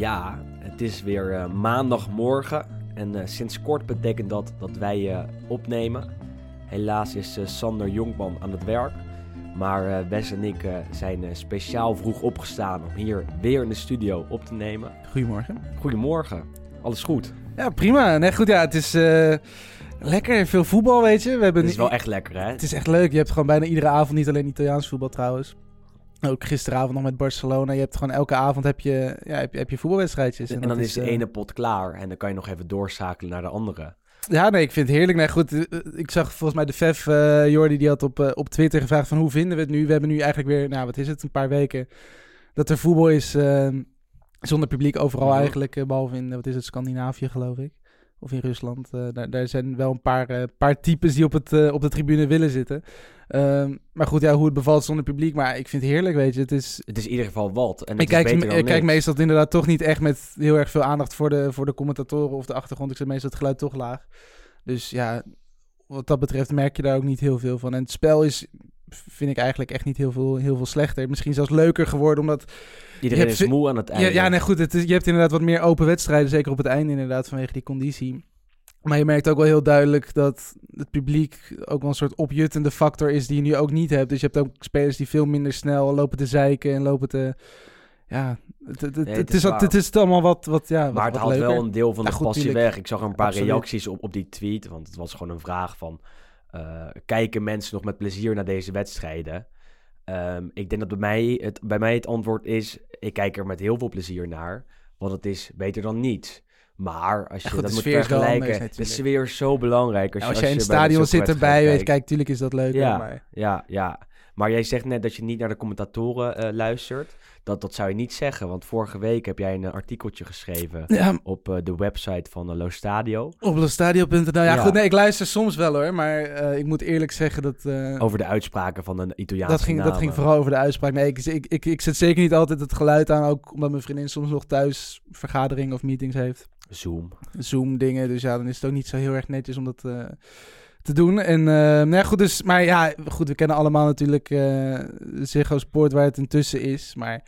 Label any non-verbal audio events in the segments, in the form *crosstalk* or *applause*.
Ja, het is weer eh, maandagmorgen en eh, sinds kort betekent dat dat wij eh, opnemen. Helaas is Sander Jonkman aan het werk, maar Wes en ik zijn speciaal vroeg opgestaan om hier weer in de studio op te nemen. Goedemorgen. Goedemorgen, alles goed? Ja, prima. Nee, goed, ja, het is lekker. Veel voetbal, weet je. We hebben Het is wel echt lekker hè? het is echt leuk. Je hebt gewoon bijna iedere avond, niet alleen Italiaans voetbal trouwens. Ook gisteravond nog met Barcelona. Je hebt gewoon elke avond heb je, ja, heb je, heb je voetbalwedstrijdjes. En dan is de eh, ene pot klaar en dan kan je nog even doorschakelen naar de andere. Ja, nee, ik vind het heerlijk. Nee, goed, eh, ik zag volgens mij de Vef, eh Jordi, die had op, eh, op Twitter gevraagd van hoe vinden we het nu? We hebben nu eigenlijk weer, nou wat is het, een paar weken dat er voetbal is eh, zonder publiek overal eigenlijk, eh, behalve in, eh, wat is het, Scandinavië geloof ik. Of in Rusland. Eh, daar, daar zijn wel een paar, eh, paar types die op, het, eh, op de tribune willen zitten. Ehm, maar goed, ja, hoe het bevalt zonder publiek. Maar ik vind het heerlijk, weet je. Het is, Het is in ieder geval wat. En ik kijk, is beter dan ik kijk niks. meestal inderdaad toch niet echt met heel erg veel aandacht voor de, voor de commentatoren of de achtergrond. Ik zet meestal het geluid toch laag. Dus ja, wat dat betreft merk je daar ook niet heel veel van. En het spel is, vind ik eigenlijk echt niet heel veel, heel veel slechter. Misschien zelfs leuker geworden, omdat... Iedereen is moe aan het einde. ja nee, goed, het is, je hebt inderdaad wat meer open wedstrijden, zeker op het einde inderdaad, vanwege die conditie. Maar je merkt ook wel heel duidelijk dat het publiek ook wel een soort opjuttende factor is die je nu ook niet hebt. Dus je hebt ook spelers die veel minder snel lopen te zeiken en lopen te... Ja, het, het, het, Nee, het het is, het is allemaal wat, wat, ja, wat, Maar het haalt wel een deel van Ja, de goed, passie tuurlijk. weg. Ik zag een paar Absoluut. reacties op, op die tweet. Want het was gewoon een vraag van... eh, kijken mensen nog met plezier naar deze wedstrijden? Ehm, ik denk dat bij mij, het, bij mij het antwoord is... Ik kijk er met heel veel plezier naar. Want het is beter dan niets. Maar als je Ja, goed, dat de moet is vergelijken... anders de sfeer is zo belangrijk. Als Ja, je, als je in het stadion zit erbij, weet kijk, tuurlijk is dat leuk. Ja. Maar Ja, ja. Maar jij zegt net dat je niet naar de commentatoren eh, luistert. Dat, dat zou je niet zeggen. Want vorige week heb jij een eh, artikeltje geschreven... ja, op eh, de website van uh, Lo Stadio. op lostadio.nl. Ja, Ja. goed, nee, ik luister soms wel hoor. Maar ik moet eerlijk zeggen dat... Over de uitspraken van een Italiaanse dat ging, dat ging vooral over de uitspraak. Nee, ik, ik, ik, ik zet zeker niet altijd het geluid aan. Ook omdat mijn vriendin soms nog thuis vergaderingen of meetings heeft. Zoom. Zoom dingen. Dus ja, dan is het ook niet zo heel erg netjes om dat eh, te doen. En eh, nou ja, goed, dus, maar ja, goed, we kennen allemaal natuurlijk eh Ziggo Sport waar het intussen is. Maar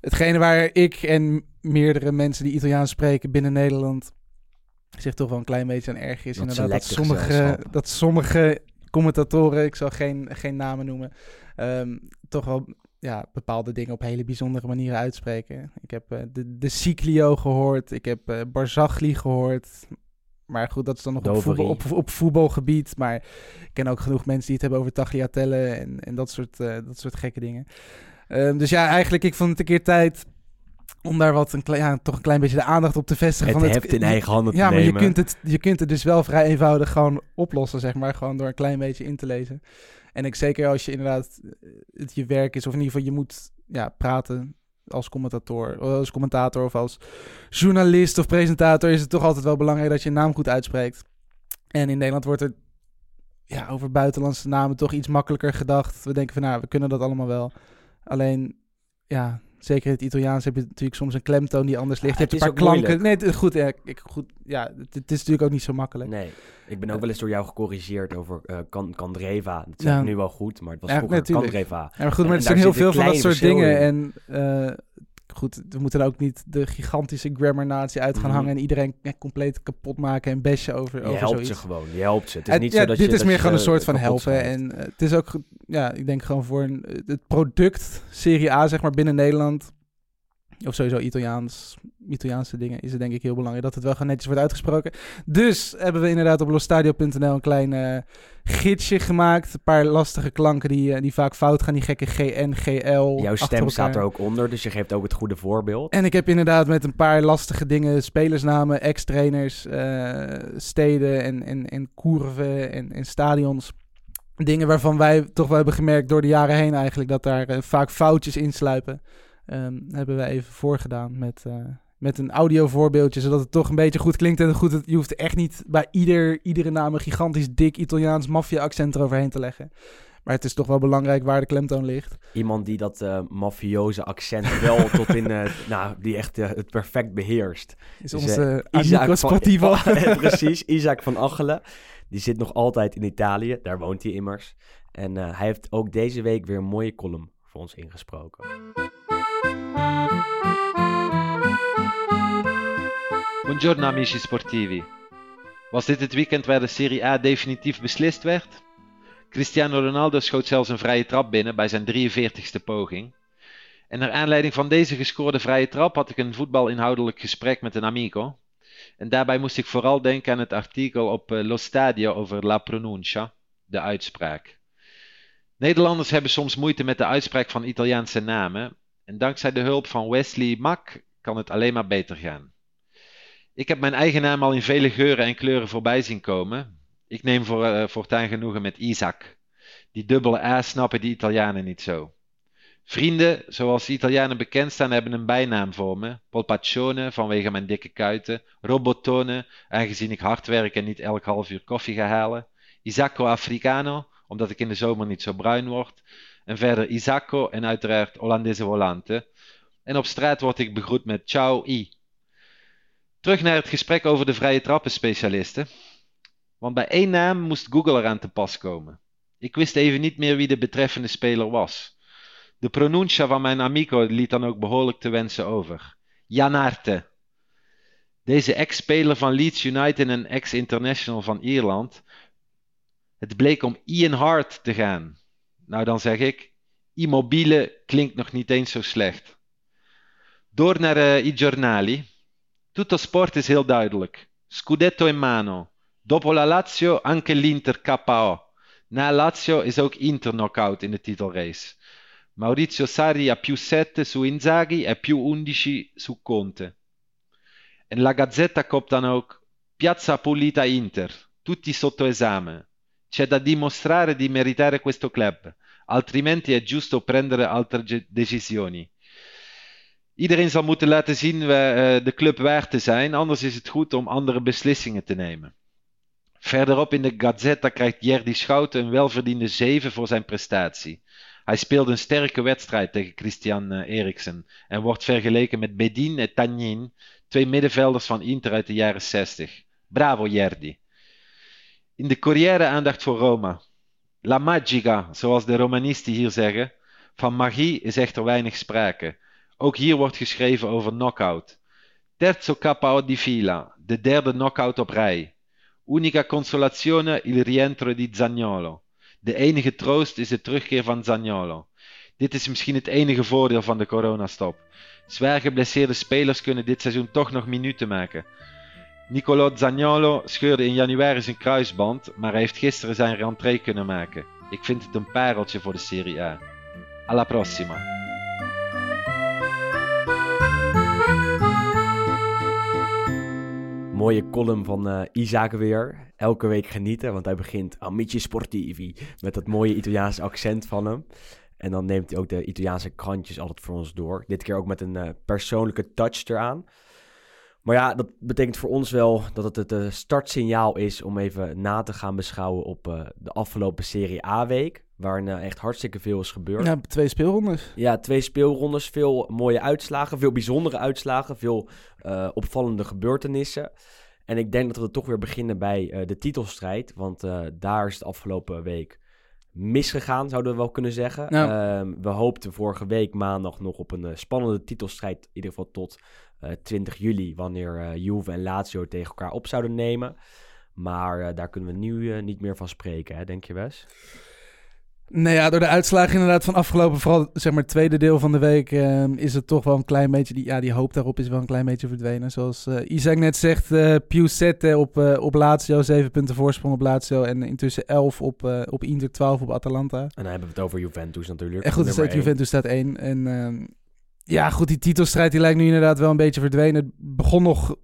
hetgene waar ik en meerdere mensen die Italiaans spreken binnen Nederland zich toch wel een klein beetje aan erg is. Dat Inderdaad, dat sommige, dat sommige commentatoren, ik zal geen, geen namen noemen, ehm, toch wel ja, bepaalde dingen op hele bijzondere manieren uitspreken. Ik heb eh, de, de Ciclio gehoord, ik heb Barzagli gehoord. Maar goed, dat is dan nog op, voetbal, op, op voetbalgebied. Maar ik ken ook genoeg mensen die het hebben over Tagliatelle en, en dat, soort, eh, dat soort gekke dingen. Ehm, dus ja, eigenlijk, ik vond het een keer tijd om daar wat een, klein- ja, toch een klein beetje de aandacht op te vestigen. Het van heft in eigen handen ja, maar je kunt, het, je kunt het dus wel vrij eenvoudig gewoon oplossen, zeg maar. Gewoon door een klein beetje in te lezen. En ik zeker als je inderdaad eh, het je werk is, of in ieder geval je moet ja, praten als commentator, als commentator of als journalist of presentator, is het toch altijd wel belangrijk dat je een naam goed uitspreekt. En in Nederland wordt er ja, over buitenlandse namen toch iets makkelijker gedacht. We denken van, nou, we kunnen dat allemaal wel. Alleen, ja, zeker in het Italiaans heb je natuurlijk soms een klemtoon die anders ligt. Ja, je hebt het een is paar klanken. Nee, goed, ja, ik, goed, ja, het, het is natuurlijk ook niet zo makkelijk. Nee, ik ben ook wel eens door jou gecorrigeerd over eh kan, Kandreva. Dat zeg Ja. ik nu wel goed, maar het was Ja, vroeger. Kandreva. Ja, maar goed, maar En er zijn heel veel van dat soort dingen. in. En eh, goed, we moeten ook niet de gigantische grammar-natie uit gaan Mhm. hangen en iedereen compleet kapot maken en bashen over, Je over helpt zoiets. ze gewoon, je helpt ze. Het is En niet ja, zo dat dit je, is meer je gewoon een soort van helpen. En eh, het is ook, ja, ik denk gewoon voor een, het product Serie A, zeg maar, binnen Nederland. Of sowieso Italiaans, Italiaanse dingen is het denk ik heel belangrijk dat het wel gewoon netjes wordt uitgesproken. Dus hebben we inderdaad op losstadio.nl een klein eh, gidsje gemaakt. Een paar lastige klanken die, eh, die vaak fout gaan. Die gekke GN, GL. Jouw stem staat er ook onder, dus je geeft ook het goede voorbeeld. En ik heb inderdaad met een paar lastige dingen, spelersnamen, ex-trainers, eh, steden en, en, en koerven en, en stadions. Dingen waarvan wij toch wel hebben gemerkt door de jaren heen eigenlijk dat daar vaak foutjes insluipen. Ehm hebben wij even voorgedaan met, eh, met een audio voorbeeldje, zodat het toch een beetje goed klinkt. En goed, je hoeft echt niet bij ieder, iedere naam een gigantisch dik Italiaans maffia-accent eroverheen te leggen. Maar het is toch wel belangrijk waar de klemtoon ligt. Iemand die dat eh mafioze accent wel *laughs* tot in, eh, nou, die echt het perfect beheerst. Is Dus, onze Amico van-. *laughs* Precies, Isaac van Achelen. Die zit nog altijd in Italië, daar woont hij immers. En hij heeft ook deze week weer een mooie column voor ons ingesproken. Buongiorno amici sportivi. Was dit het weekend waar de Serie A definitief beslist werd? Cristiano Ronaldo schoot zelfs een vrije trap binnen bij zijn 43ste poging. En naar aanleiding van deze gescoorde vrije trap had ik een voetbalinhoudelijk gesprek met een amico. En daarbij moest ik vooral denken aan het artikel op eh, Lo Stadio over la pronuncia, de uitspraak. Nederlanders hebben soms moeite met de uitspraak van Italiaanse namen. En dankzij de hulp van Wesley Mack kan het alleen maar beter gaan. Ik heb mijn eigen naam al in vele geuren en kleuren voorbij zien komen. Ik neem voor, uh, voortaan genoegen met Isaac. Die dubbele A snappen die Italianen niet zo. Vrienden, zoals de Italianen bekend staan, hebben een bijnaam voor me. Polpaccione, vanwege mijn dikke kuiten. Robotone, aangezien ik hard werk en niet elk half uur koffie ga halen. Isacco Africano, omdat ik in de zomer niet zo bruin word. En verder Isacco en uiteraard Hollandese Volante. En op straat word ik begroet met ciao i. Terug naar het gesprek over de vrije trappen specialisten. Want bij één naam moest Google eraan te pas komen. Ik wist even niet meer wie de betreffende speler was. De pronuncia van mijn amico liet dan ook behoorlijk te wensen over. Janarte. Deze ex-speler van Leeds United en ex-international van Ierland. Het bleek om Ian Hart te gaan. Nou, dan zeg ik, Immobile klinkt nog niet eens zo slecht. Door naar uh, i giornali. Tutto sport is heel duidelijk. Scudetto in mano. Dopo la Lazio anche l'Inter KO. Na Lazio is ook Inter knockout in de titelrace. Maurizio Sarri ha più 7 su Inzaghi e più 11 su Conte. En la Gazzetta kopt dan ook Piazza Pulita Inter, tutti sotto esame. C'è da dimostrare di meritare questo club, altrimenti è giusto prendere altre decisioni. Iedereen zal moeten laten zien uh, de club waard te zijn, anders is het goed om andere beslissingen te nemen. Verderop in de Gazzetta krijgt Jerdy Schouten een welverdiende 7 voor zijn prestatie. Hij speelde een sterke wedstrijd tegen Christian uh, Eriksen en wordt vergeleken met Bedin en Tagnin, twee middenvelders van Inter uit de jaren 60. Bravo Jerdy. In de Corriere aandacht voor Roma. La magica, zoals de Romanisti hier zeggen. Van magie is echter weinig sprake. Ook hier wordt geschreven over knockout. Terzo KO di fila, de derde knockout op rij. Unica consolazione il rientro di Zagnolo. De enige troost is de terugkeer van Zagnolo. Dit is misschien het enige voordeel van de coronastop. Zwaar geblesseerde spelers kunnen dit seizoen toch nog minuten maken. Nicolo Zagnolo scheurde in januari zijn kruisband, maar hij heeft gisteren zijn rentree kunnen maken. Ik vind het een pareltje voor de Serie A. Alla prossima! Mooie column van uh, Isaac weer. Elke week genieten, want hij begint Amici Sportivi met dat mooie Italiaanse accent van hem. En dan neemt hij ook de Italiaanse krantjes altijd voor ons door. Dit keer ook met een uh, persoonlijke touch eraan. Maar ja, dat betekent voor ons wel dat het het uh, startsignaal is om even na te gaan beschouwen op uh, de afgelopen Serie A-week. Waarin uh, echt hartstikke veel is gebeurd. Ja, twee speelrondes. Ja, twee speelrondes. Veel mooie uitslagen, veel bijzondere uitslagen, veel opvallende gebeurtenissen. En ik denk dat we toch weer beginnen bij de titelstrijd. Want daar is het afgelopen week misgegaan, zouden we wel kunnen zeggen. Ehm, we hoopten vorige week maandag nog op een spannende titelstrijd. In ieder geval tot 20 juli, wanneer uh, Juve en Lazio tegen elkaar op zouden nemen. Maar uh, daar kunnen we nu uh, niet meer van spreken, hè, denk je Wes? Nee, ja, door de uitslagen inderdaad van afgelopen, vooral zeg maar het tweede deel van de week, uh, is het toch wel een klein beetje, die, ja, die hoop daarop is wel een klein beetje verdwenen. Zoals uh, Isaac net zegt, uh, Piu 7 op, op Lazio, 7 punten voorsprong op Lazio en intussen 11 op, op Inter, 12 op Atalanta. En dan hebben we het over Juventus natuurlijk. En goed, dus Juventus staat 1 en... Ehm, ja, goed, die titelstrijd die lijkt nu inderdaad wel een beetje verdwenen. Het begon nog oké,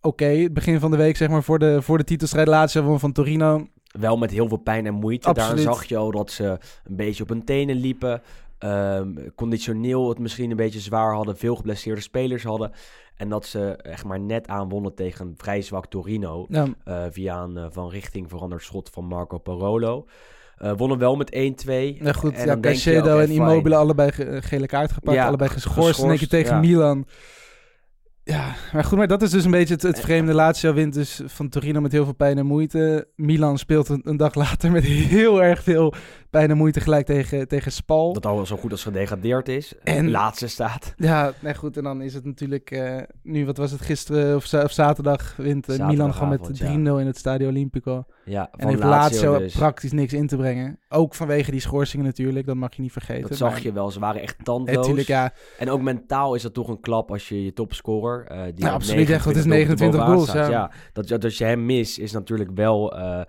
okay, het begin van de week, zeg maar, voor de, voor de titelstrijd laatste van, van Torino. Wel met heel veel pijn en moeite. Absoluut. Daar zag je al dat ze een beetje op hun tenen liepen. Um, conditioneel het misschien een beetje zwaar hadden. Veel geblesseerde spelers hadden. En dat ze echt maar net aanwonnen tegen een vrij zwak Torino. Ja. Uh, via een uh, van richting veranderd schot van Marco Parolo. Uh, wonnen wel met 1-2. Ja, goed. En ja, Caicedo en Immobile allebei ge gele kaart gepakt. Ja, allebei geschorst. En tegen ja. Milan. Ja, maar goed, maar dat is dus een beetje het, het vreemde. Lazio wint dus van Torino met heel veel pijn en moeite. Milan speelt een, een dag later met *laughs* heel erg veel pijn en moeite gelijk tegen, tegen Spal. Dat al zo goed als gedegradeerd is. En- En laatste staat. Ja, nee, goed. En dan is het natuurlijk eh, nu, wat was het gisteren of, of zaterdag, wint eh, Milan gewoon met 3-0 Zaterdagavond, in het Stadio Olimpico. Ja, En van heeft Lazio dus. praktisch niks in te brengen. Ook vanwege die schorsingen natuurlijk, dat mag je niet vergeten. Dat zag je wel. Ze waren echt tandloos. Natuurlijk, ja. En ook mentaal is dat toch een klap als je je topscorer... eh die Ja, absoluut. Het is 29 29 bovenaan goals, ja. Dat, dat als je hem mist, is natuurlijk wel eh, eh,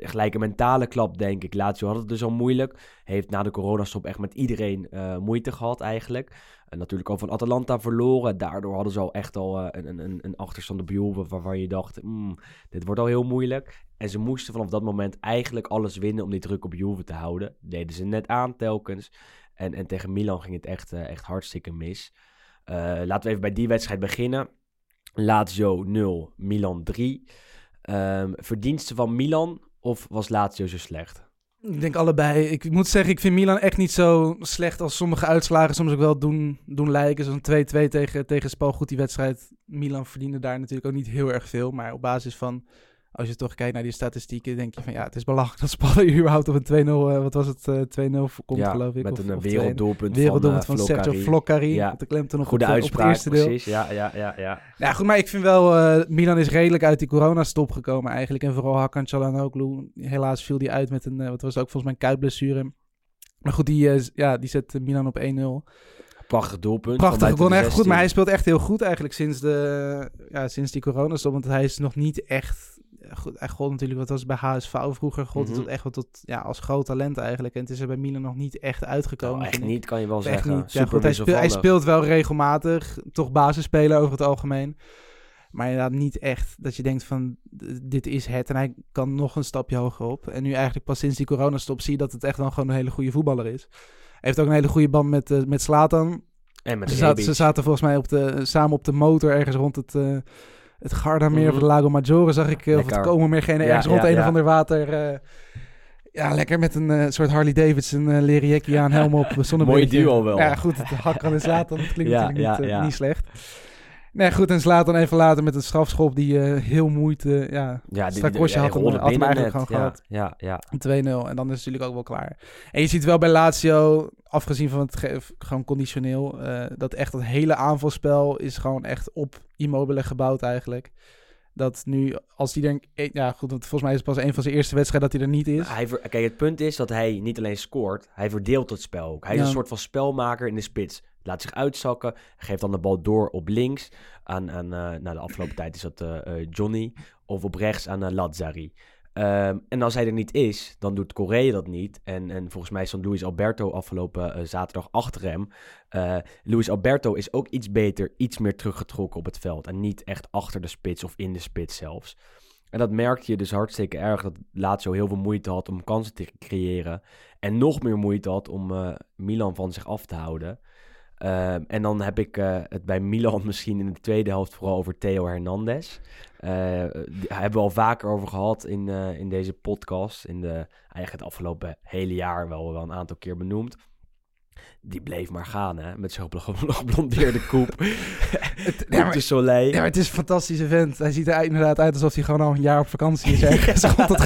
gelijk een mentale klap, denk ik. Lazio had het dus al moeilijk. Heeft na de coronastop echt met iedereen eh, moeite gehad eigenlijk. En natuurlijk al van Atalanta verloren. Daardoor hadden ze al echt al eh, een, een, een achterstand op Juve waarvan je dacht, "Hmm, dit wordt al heel moeilijk. En ze moesten vanaf dat moment eigenlijk alles winnen om die druk op Juve te houden. Deden ze net aan telkens. En, en tegen Milan ging het echt, eh, echt hartstikke mis. Eh, laten we even bij die wedstrijd beginnen. Lazio 0, Milan 3. Ehm, verdiensten van Milan of was Lazio zo slecht? Ik denk allebei. Ik moet zeggen, ik vind Milan echt niet zo slecht als sommige uitslagen soms ook wel doen, doen lijken. Zo'n 2-2 tegen, tegen Spal. Goed, die wedstrijd. Milan verdiende daar natuurlijk ook niet heel erg veel. Maar op basis van, als je toch kijkt naar die statistieken, denk je van ja, het is belachelijk dat Spal *laughs* er überhaupt op een 2-0, eh, wat was het, eh, 2-0 komt ja, geloof ik. met een eh, of 2-1. werelddoelpunt Werelddoelpunt van, van, eh, Sergio Floccari. Ja. Met de klemtoon op, Goede het, eh, op het uitspraak, eerste deel. precies. Ja, ja, ja, ja. Ja, goed, maar ik vind wel, eh, Milan is redelijk uit die coronastop gekomen eigenlijk. En vooral Hakan Çalhanoğlu, helaas viel die uit met een, eh, wat was het ook volgens mij een kuitblessure. Maar goed, die, eh, ja, die zet eh, Milan op 1-0. Prachtig doelpunt. Prachtig, van buiten echt goed. Maar hij 16. speelt echt heel goed eigenlijk sinds, de, ja, sinds die coronastop. Want hij is nog niet echt... Goed, hij gold natuurlijk, wat was bij HSV vroeger, gold tot echt wel tot, ja, als groot talent eigenlijk. En het is er bij Milan nog niet echt uitgekomen. Nou, echt niet, kan je wel Echt zeggen. niet. Ja, goed, hij, speelt, hij wisselvallig. speelt wel regelmatig, toch basisspeler over het algemeen. Maar inderdaad niet echt dat je denkt van, dit is het. En hij kan nog een stapje hoger op. En nu eigenlijk pas sinds die coronastop zie je dat het echt wel gewoon een hele goede voetballer is. Hij heeft ook een hele goede band met, eh met Slatan. En met Ze, zaten- ze zaten volgens mij op de, samen op de motor ergens rond het, eh het Gardameer Mhm. of de Lago Maggiore, zag ik. eh, Of het Lekker. Comermeer, geen ergens rond een of ander water. eh, ja, lekker met een eh, soort Harley Davidson uh, leren aan, helm op, *laughs* zonnebrilletje. Mooi duo wel. Ja, goed, het hakken en Zlatan, dat klinkt natuurlijk niet, niet slecht. Nee, goed, en Zlatan even later met een strafschop die eh, heel moeite, ja, Ja, Strakosje hij had hem- had hem eigenlijk net. gewoon gehad. Ja, ja, ja. een 2-0. En dan is het natuurlijk ook wel klaar. En je ziet wel bij Lazio, afgezien van het ge- gewoon conditioneel, eh, dat echt dat hele aanvalspel is gewoon echt op Immobile gebouwd eigenlijk. Dat nu, als die denk, eh, ja goed, want volgens mij is het pas een van zijn eerste wedstrijden dat hij er niet is. Hij ver- Kijk, het punt is dat hij niet alleen scoort, hij verdeelt het spel ook. Hij is Ja. een soort van spelmaker in de spits. Laat zich uitzakken, geeft dan de bal door op links aan, aan eh, nou, de afgelopen tijd is dat eh, eh, Johnny, of op rechts aan Lazzari. Ehm, en als hij er niet is, dan doet Correa dat niet. En, en volgens mij stond Luis Alberto afgelopen zaterdag achter hem. Luis Alberto is ook iets beter, iets meer teruggetrokken op het veld. En niet echt achter de spits of in de spits zelfs. En dat merkte je dus hartstikke erg dat Lazio heel veel moeite had om kansen te creëren. En nog meer moeite had om Milan van zich af te houden. Ehm, en dan heb ik eh, het bij Milan *laughs* misschien in de tweede helft vooral over Theo Hernandez. Die hebben we al vaker over gehad in, eh, in deze podcast. In de, eigenlijk het afgelopen hele jaar wel, wel een aantal keer benoemd. Die bleef maar gaan, hè, met zo'n bl- *laughs* geblondeerde koep. *laughs* Het- ja, maar- de Soleil. Ja, maar het is een fantastische vent. Hij ziet er inderdaad uit alsof hij gewoon al een jaar op vakantie is. Ergens rond het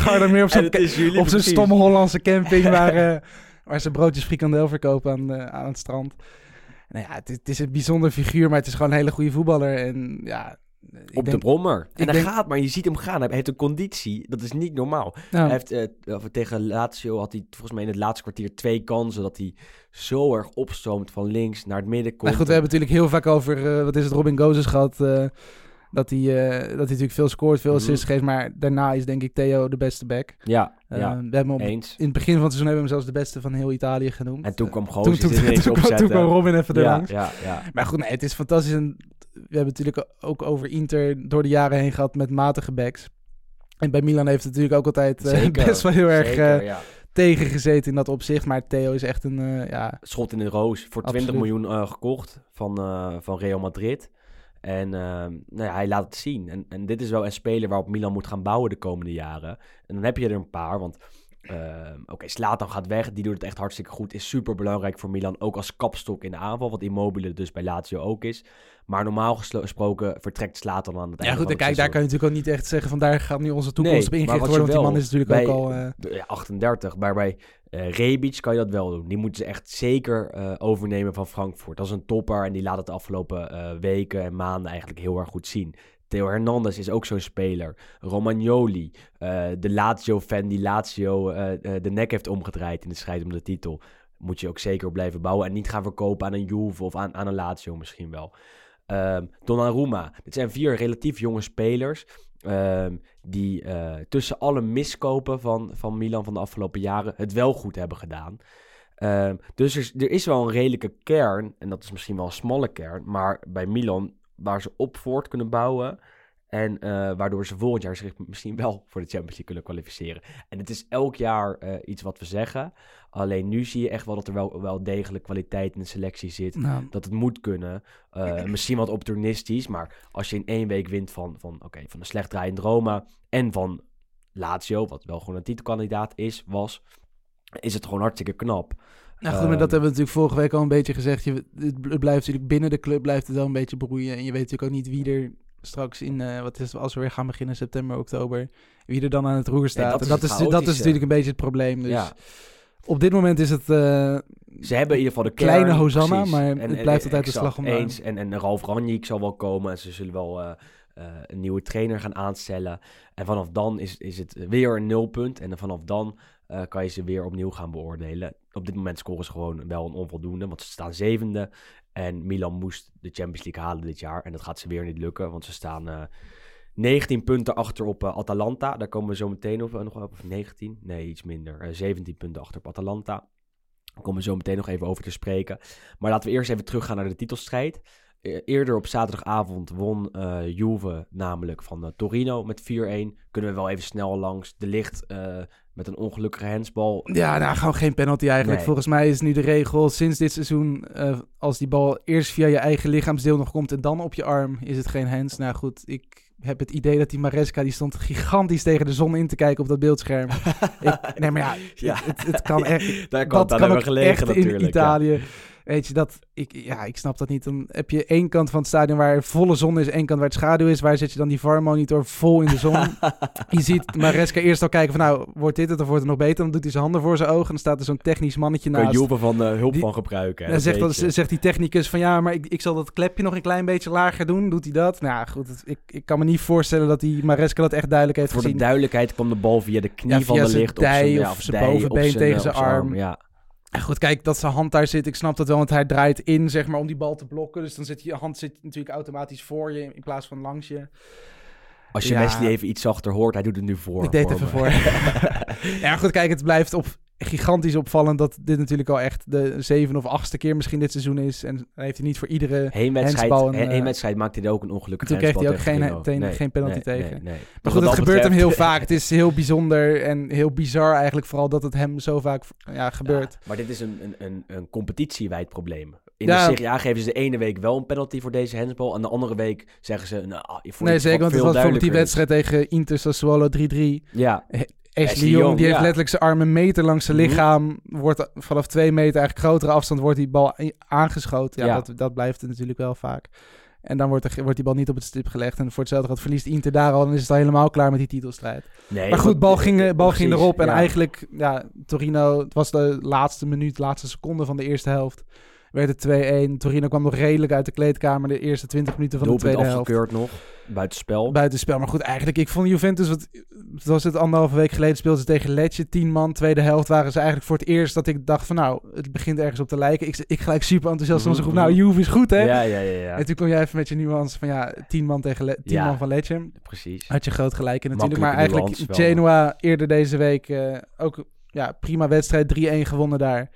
is jullie op zo'n stomme Hollandse camping waar, waar ze broodjes frikandel verkopen aan, aan het strand. Nou ja, het, is- het is een bijzonder figuur, maar het is gewoon een hele goede voetballer. En ja, ik Op de brommer. En hij denk- gaat, maar je ziet hem gaan. Hij heeft een conditie. Dat is niet normaal. nou, Hij heeft, eh, tegen Lazio had hij volgens mij in het laatste kwartier twee kansen. Dat hij zo erg opstroomt van links naar het midden komt. maar goed, we hebben natuurlijk heel vaak over, eh, wat is het, Robin Gozes gehad. eh, dat, hij, eh, dat hij natuurlijk veel scoort, veel Mhm. assists geeft. Maar daarna is denk ik Theo de beste back. Ja, Eh, ja, we hebben hem op, eens. in het begin van het seizoen hebben we hem zelfs de beste van heel Italië genoemd. En toen Eh, kwam toen, Gozes toen, toen, kwam- toen opzetten. kwam Robin even ja, erlangs. ja, ja. Maar goed, nee, het is fantastisch. En we hebben natuurlijk ook over Inter door de jaren heen gehad met matige backs. En bij Milan heeft het natuurlijk ook altijd eh, Zeker, best wel heel erg zeker, eh, ja. tegengezeten in dat opzicht. Maar Theo is echt een, eh, ja... Schot in de roos. Voor 20 Absoluut. miljoen eh, gekocht van, eh, van Real Madrid. En ehm, nou ja, hij laat het zien. En, en dit is wel een speler waarop Milan moet gaan bouwen de komende jaren. En dan heb je er een paar. Want Ehm, Oké, Slatan gaat weg. Die doet het echt hartstikke goed. Is super belangrijk voor Milan. Ook als kapstok in de aanval. Wat Immobile dus bij Lazio ook is. Maar normaal gesproken vertrekt Slatan aan het Ja, einde goed, en van het kijk, daar kan je natuurlijk ook niet echt zeggen van daar gaat nu onze toekomst Nee, op ingericht worden. Want die man is natuurlijk ook al... eh, De- ja, 38. Maar bij eh Rebic kan je dat wel doen. Die moeten ze echt zeker eh, overnemen van Frankfurt. Dat is een topper en die laat het de afgelopen eh, weken en maanden eigenlijk heel erg goed zien. Theo Hernandez is ook zo'n speler. Romagnoli, eh, de Lazio-fan die Lazio eh, eh, de nek heeft omgedraaid in de strijd om de titel. Moet je ook zeker blijven bouwen en niet gaan verkopen aan een Juve of aan, aan een Lazio misschien wel. Ehm Donnarumma. Dit zijn vier relatief jonge spelers. ehm, die eh, tussen alle miskopen van, van Milan van de afgelopen jaren het wel goed hebben gedaan. Ehm, dus er, is- er is wel een redelijke kern, en dat is misschien wel een smalle kern, maar bij Milan waar ze op voort kunnen bouwen. En eh, waardoor ze volgend jaar zich misschien wel voor de Champions League kunnen kwalificeren. En het is elk jaar eh, iets wat we zeggen. Alleen nu zie je echt wel dat er wel, wel degelijk kwaliteit in de selectie zit nou, dat het moet kunnen. Eh, misschien wat opportunistisch, maar als je in één week wint van, van, oké, van een slecht draaiend Roma en van Lazio, wat wel gewoon een titelkandidaat is, was, is het gewoon hartstikke knap. Nou goed, maar dat Ehm, hebben we natuurlijk vorige week al een beetje gezegd. Je, het bl- het blijft natuurlijk binnen de club blijft het wel een beetje broeien. En je weet natuurlijk ook niet wie er straks in, eh, wat is het, als we weer gaan beginnen september, oktober, wie er dan aan het roer staat. dat en is dat is, dat is natuurlijk een beetje het probleem. Dus ja, op dit moment is het eh, ze hebben in ieder geval de kern, kleine Hosanna, precies. maar het blijft altijd de slag om eens. En, en Ralf Ranjik zal wel komen en ze zullen wel eh, eh, een nieuwe trainer gaan aanstellen. En vanaf dan is, is het weer een nulpunt. En dan vanaf dan kan je ze weer opnieuw gaan beoordelen. Op dit moment scoren ze gewoon wel een onvoldoende, want ze staan zevende. En Milan moest de Champions League halen dit jaar. En dat gaat ze weer niet lukken, want ze staan 19 punten achter op eh, Atalanta. Daar komen we zo meteen nog, nog op. Of 19? Nee, iets minder. Eh, 17 punten achter op Atalanta. Daar komen we zo meteen nog even over te spreken. Maar laten we eerst even teruggaan naar de titelstrijd. Eh, Eerder op zaterdagavond won eh, Juve namelijk van eh, Torino met 4-1. Kunnen we wel even snel langs. De licht eh, met een ongelukkige hensbal. Ja, nou, gewoon geen penalty eigenlijk. Nee. Volgens mij is nu de regel sinds dit seizoen, eh, als die bal eerst via je eigen lichaamsdeel nog komt en dan op je arm, is het geen hands. Nou goed, ik heb het idee dat die Maresca, die stond gigantisch tegen de zon in te kijken op dat beeldscherm. *laughs* ik, nee, maar ja, Ja. Het, het kan *laughs* echt, Daar kan dat kan ook gelegen echt natuurlijk. in. Italië. Weet je, dat, ik, ja, ik snap dat niet. Dan heb je één kant van het stadion waar volle zon is, één kant waar het schaduw is. Waar zet je dan die VAR-monitor vol in de zon? *laughs* je ziet Maresca eerst al kijken van, nou, wordt dit het of wordt het nog beter? Dan doet hij zijn handen voor zijn ogen en dan staat er zo'n technisch mannetje Kan naast. Juve van eh, hulp Die- van gebruiken. dan zegt, je. zegt die technicus van ja, maar ik, ik zal dat klepje nog een klein beetje lager doen. Doet hij dat? Nou goed. het- ik, ik kan me niet voorstellen dat die Maresca dat echt duidelijk heeft Voor de gezien. duidelijkheid kwam de bal via de knie Ja, van de licht dij op zijn, of ja, zijn bovenbeen tegen eh, zijn arm. Ja. En goed, kijk, dat zijn hand daar zit. Ik snap dat wel, want hij draait in, zeg maar, om die bal te blokken. Dus dan zit je hand zit natuurlijk automatisch voor je in plaats van langs je. Als je Ja. Wesley even iets zachter hoort, hij doet het nu voor. ik deed het even me. voor. *laughs* ja, goed, kijk, het blijft op gigantisch opvallend dat dit natuurlijk al echt de zeven of achtste keer misschien dit seizoen is. En heeft hij niet voor iedere... Heenwedstrijd, Handsbal en, heen- eh, heenwedstrijd maakte hij ook een ongelukkige toen kreeg hij ook geen- geen- geen penalty nee, tegen. Nee. Maar goed, het gebeurt hem heel vaak. Het is heel bijzonder en heel bizar eigenlijk vooral dat het hem zo vaak ja, gebeurt. Ja, maar dit is een, een, een, een competitiewijd probleem. In Ja. de Serie A geven ze de ene week wel een penalty voor deze handsbal. En de andere week zeggen ze... Nou, ah, voor Nee, zeker, want het was bijvoorbeeld die wedstrijd tegen Inter Sassuolo 3-3. Ja, Ashley Young, die heeft ja. letterlijk zijn arm een meter langs zijn Mhm. lichaam. Wordt vanaf twee meter, eigenlijk grotere afstand, wordt die bal aangeschoten. Ja, Ja. Dat, dat blijft het natuurlijk wel vaak. En dan wordt, er, wordt die bal niet op het stip gelegd. En voor hetzelfde gaat verliest Inter daar al. Dan is het al helemaal klaar met die titelstrijd. nee. maar goed, bal ging, eh, bal ging erop. En ja. eigenlijk, ja, Torino, het was de laatste minuut, laatste seconde van de eerste helft. Werd het 2-1. Torino kwam nog redelijk uit de kleedkamer de eerste 20 minuten van de tweede helft. afgekeurd nog. Buitenspel. Buitenspel. Maar goed, eigenlijk, ik vond Juventus, wat, het was het anderhalve week geleden, speelden ze tegen Lecce, 10 man. Tweede helft waren ze eigenlijk voor het eerst dat ik dacht van nou, het begint ergens op te lijken. Ik, ik gelijk super enthousiast van Mhm, groep, nou. Juve is goed hè. Ja, ja, ja. ja. En toen kwam jij even met je nuance van ja, 10 man tegen Le 10 Ja. man van Lecce. Precies. Had je groot gelijk in natuurlijk. Maar eigenlijk. Genoa eerder deze week eh, ook ja, prima wedstrijd, 3-1 gewonnen daar.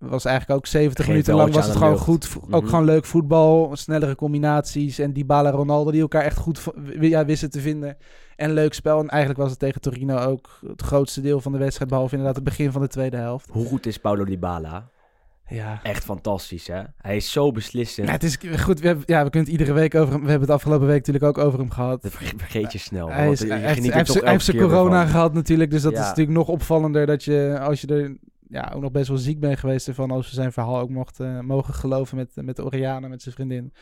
Was eigenlijk ook 70 Geen minuten lang was het gewoon goed. Ook Mhm. gewoon leuk voetbal, snellere combinaties. En Dybala Ronaldo die elkaar echt goed ja, wisten te vinden. En leuk spel. En eigenlijk was het tegen Torino ook het grootste deel van de wedstrijd. Behalve inderdaad het begin van de tweede helft. Hoe goed is Paulo Dybala? Ja. Echt fantastisch, hè? Hij is zo beslissend. Ja, het is goed. We, hebben, ja, we kunnen het iedere week over hem. We hebben het afgelopen week natuurlijk ook over hem gehad. Dat vergeet je snel. Hij, is, hij, hij heeft zijn- corona gehad natuurlijk. Dus dat Ja. is natuurlijk nog opvallender dat je, als je er ja, ook nog best wel ziek bent geweest ervan, als we zijn verhaal ook mocht, eh, mogen geloven met, met Oriana, met zijn vriendin.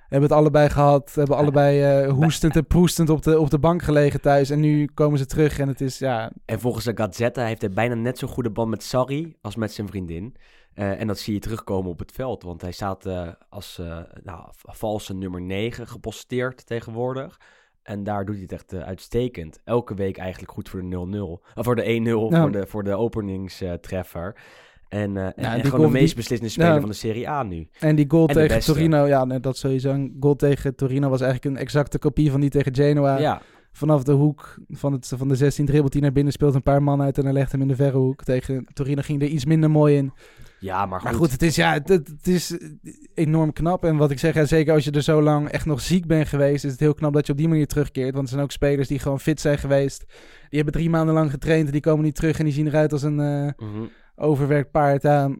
Hebben het allebei gehad, hebben allebei eh, hoestend en proestend op de, op de bank gelegen thuis. En nu komen ze terug en het is, ja, En volgens de Gazzetta heeft hij bijna net zo'n goede band met Sarri als met zijn vriendin. Eh, en dat zie je terugkomen op het veld. Want hij staat als nou, valse nummer 9 geposteerd tegenwoordig. En daar doet hij het echt eh, uitstekend. Elke week eigenlijk goed voor de 0-0. Of voor de 1-0, Ja. voor de, voor de openingstreffer. en eh, en, gewoon de die- meest beslissende speler van de Serie A nu. En die goal En tegen. Torino, ja, nee, dat sowieso. Een goal tegen Torino was eigenlijk een exacte kopie van die tegen Genoa. ja, Vanaf de hoek van, het, van de 16 dribbelt hij naar binnen, speelt een paar man uit en dan legt hem in de verre hoek. Tegen Torino ging er iets minder mooi in. Ja, maar goed. Maar goed, het is, ja, het, het is enorm knap. En wat ik zeg, ja, zeker als je er zo lang echt nog ziek bent geweest, is het heel knap dat je op die manier terugkeert. Want er zijn ook spelers die gewoon fit zijn geweest. Die hebben drie maanden lang getraind en die komen niet terug en die zien eruit als een Mhm. overwerkt paard. Ja,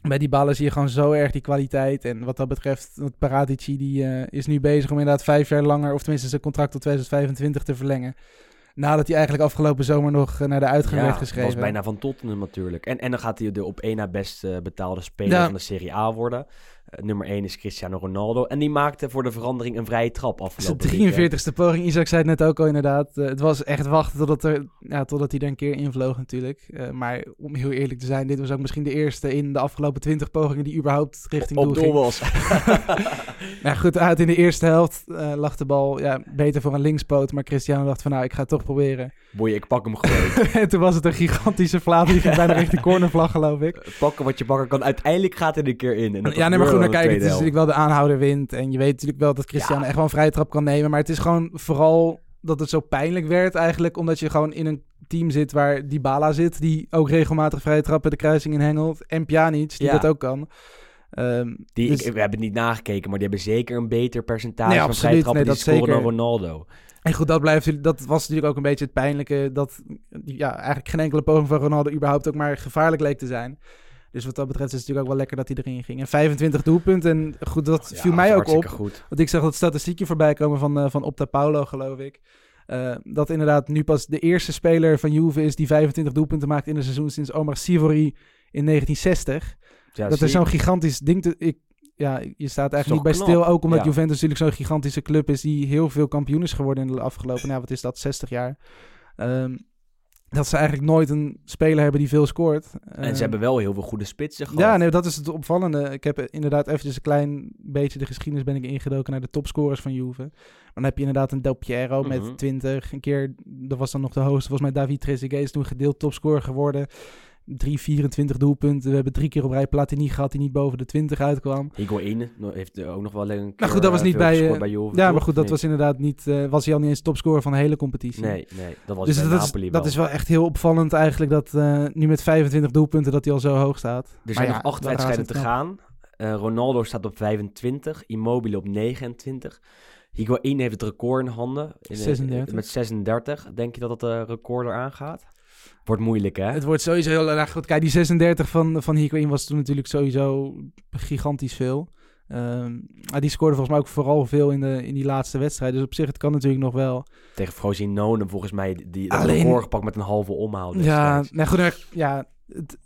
bij die ballen zie je gewoon zo erg die kwaliteit. En wat dat betreft, Paratici die, eh, is nu bezig om inderdaad vijf jaar langer, of tenminste zijn contract tot 2025 te verlengen. Nadat hij eigenlijk afgelopen zomer nog eh, naar de uitgang Ja, werd geschreven. was bijna van Tottenham natuurlijk. En, en dan gaat hij de op één na best eh, betaalde speler Ja. van de Serie A worden. Eh, nummer 1 is Cristiano Ronaldo. En die maakte voor de verandering een vrije trap afgelopen weekend. 43ste poging, Isaac zei het net ook al inderdaad. Eh, het was echt wachten totdat, er, ja, totdat hij er een keer invloog natuurlijk. Eh, maar om heel eerlijk te zijn, dit was ook misschien de eerste in de afgelopen 20 pogingen die überhaupt richting doel Op doel was. *laughs* Ja, goed, uit in de eerste helft lag de bal ja, beter voor een linkspoot. Maar Cristiano dacht van nou, ik ga het toch proberen. Boeien, ik pak hem gewoon. *laughs* en toen was het een gigantische vlaat. Die ging bijna *laughs* richting cornervlag geloof ik. Pakken wat je pakken kan. Uiteindelijk gaat hij er een keer in. En Ja, nee, maar goed, gebeurde naar dan kijken. de Het is natuurlijk wel de aanhouder wint. En je weet natuurlijk wel dat Cristiano Ja. echt wel een vrije trap kan nemen. Maar het is gewoon vooral dat het zo pijnlijk werd eigenlijk. Omdat je gewoon in een team zit waar Dybala zit. Die ook regelmatig vrije trappen de kruising in hengelt. En Pjanic, die Ja. dat ook kan. Ehm, Die, dus- ik, we hebben het niet nagekeken, maar die hebben zeker een beter percentage Nee, van absoluut. vrije trappen Nee, die dat scoren dan zeker. Ronaldo. En goed, dat, blijft, dat was natuurlijk ook een beetje het pijnlijke. Dat ja, eigenlijk geen enkele poging van Ronaldo überhaupt ook maar gevaarlijk leek te zijn. Dus wat dat betreft is het natuurlijk ook wel lekker dat hij erin ging. En 25 doelpunten. En goed, dat Ja, viel mij ook op. goed. Want ik zag dat statistiekje voorbij komen van, eh, van Opta Paulo, geloof ik. Eh, dat inderdaad nu pas de eerste speler van Juve is die 25 doelpunten maakt in een seizoen sinds Omar Sivori in 1960. Ja, dat is zo'n gigantisch ding. Te, ik, ja, je staat eigenlijk niet bij knap? stil. Ook omdat Ja. Juventus natuurlijk zo'n gigantische club is die heel veel kampioen is geworden in de afgelopen, nou wat is dat, 60 jaar. Ehm, dat ze eigenlijk nooit een speler hebben die veel scoort. En ze hebben wel heel veel goede spitsen gehad. ja, nee, dat is het opvallende. Ik heb inderdaad eventjes een klein beetje de geschiedenis ben ik ingedoken naar de topscorers van Juve. Maar dan heb je inderdaad een Del Piero Mhm. met 20. Een keer, dat was dan nog de hoogste, volgens mij David Trezeguet is toen gedeeld topscorer geworden. 3, 24 doelpunten. We hebben drie keer op rij Platini gehad die niet boven de 20 uitkwam. Higuain no- heeft eh, ook nog wel een keer Nou goed, dat was eh, niet bij, eh, Juve, Ja, maar goed, dat Nee. was inderdaad niet, eh, was hij al niet eens topscorer van de hele competitie. Nee, nee, dat was Dus bij dat is, dat wel. is wel echt heel opvallend eigenlijk dat eh, nu met 25 doelpunten dat hij al zo hoog staat. Er Maar zijn ja, nog acht wedstrijden te gaan. Eh, Ronaldo staat op 25, Immobile op 29. Higuain heeft het record in handen. In, eh, 36. Met 36. Denk je dat het eh, record eraan gaat? Wordt moeilijk, hè? Het wordt sowieso heel erg goed. Kijk, die 36 van, van Higuain was toen natuurlijk sowieso gigantisch veel. Ehm, maar die scoorde volgens mij ook vooral veel in, de, in die laatste wedstrijd. Dus op zich, het kan natuurlijk nog wel. Tegen Frosinone volgens mij die, Alleen- record gepakt met een halve omhaal. Ja, nee, goed, ja het-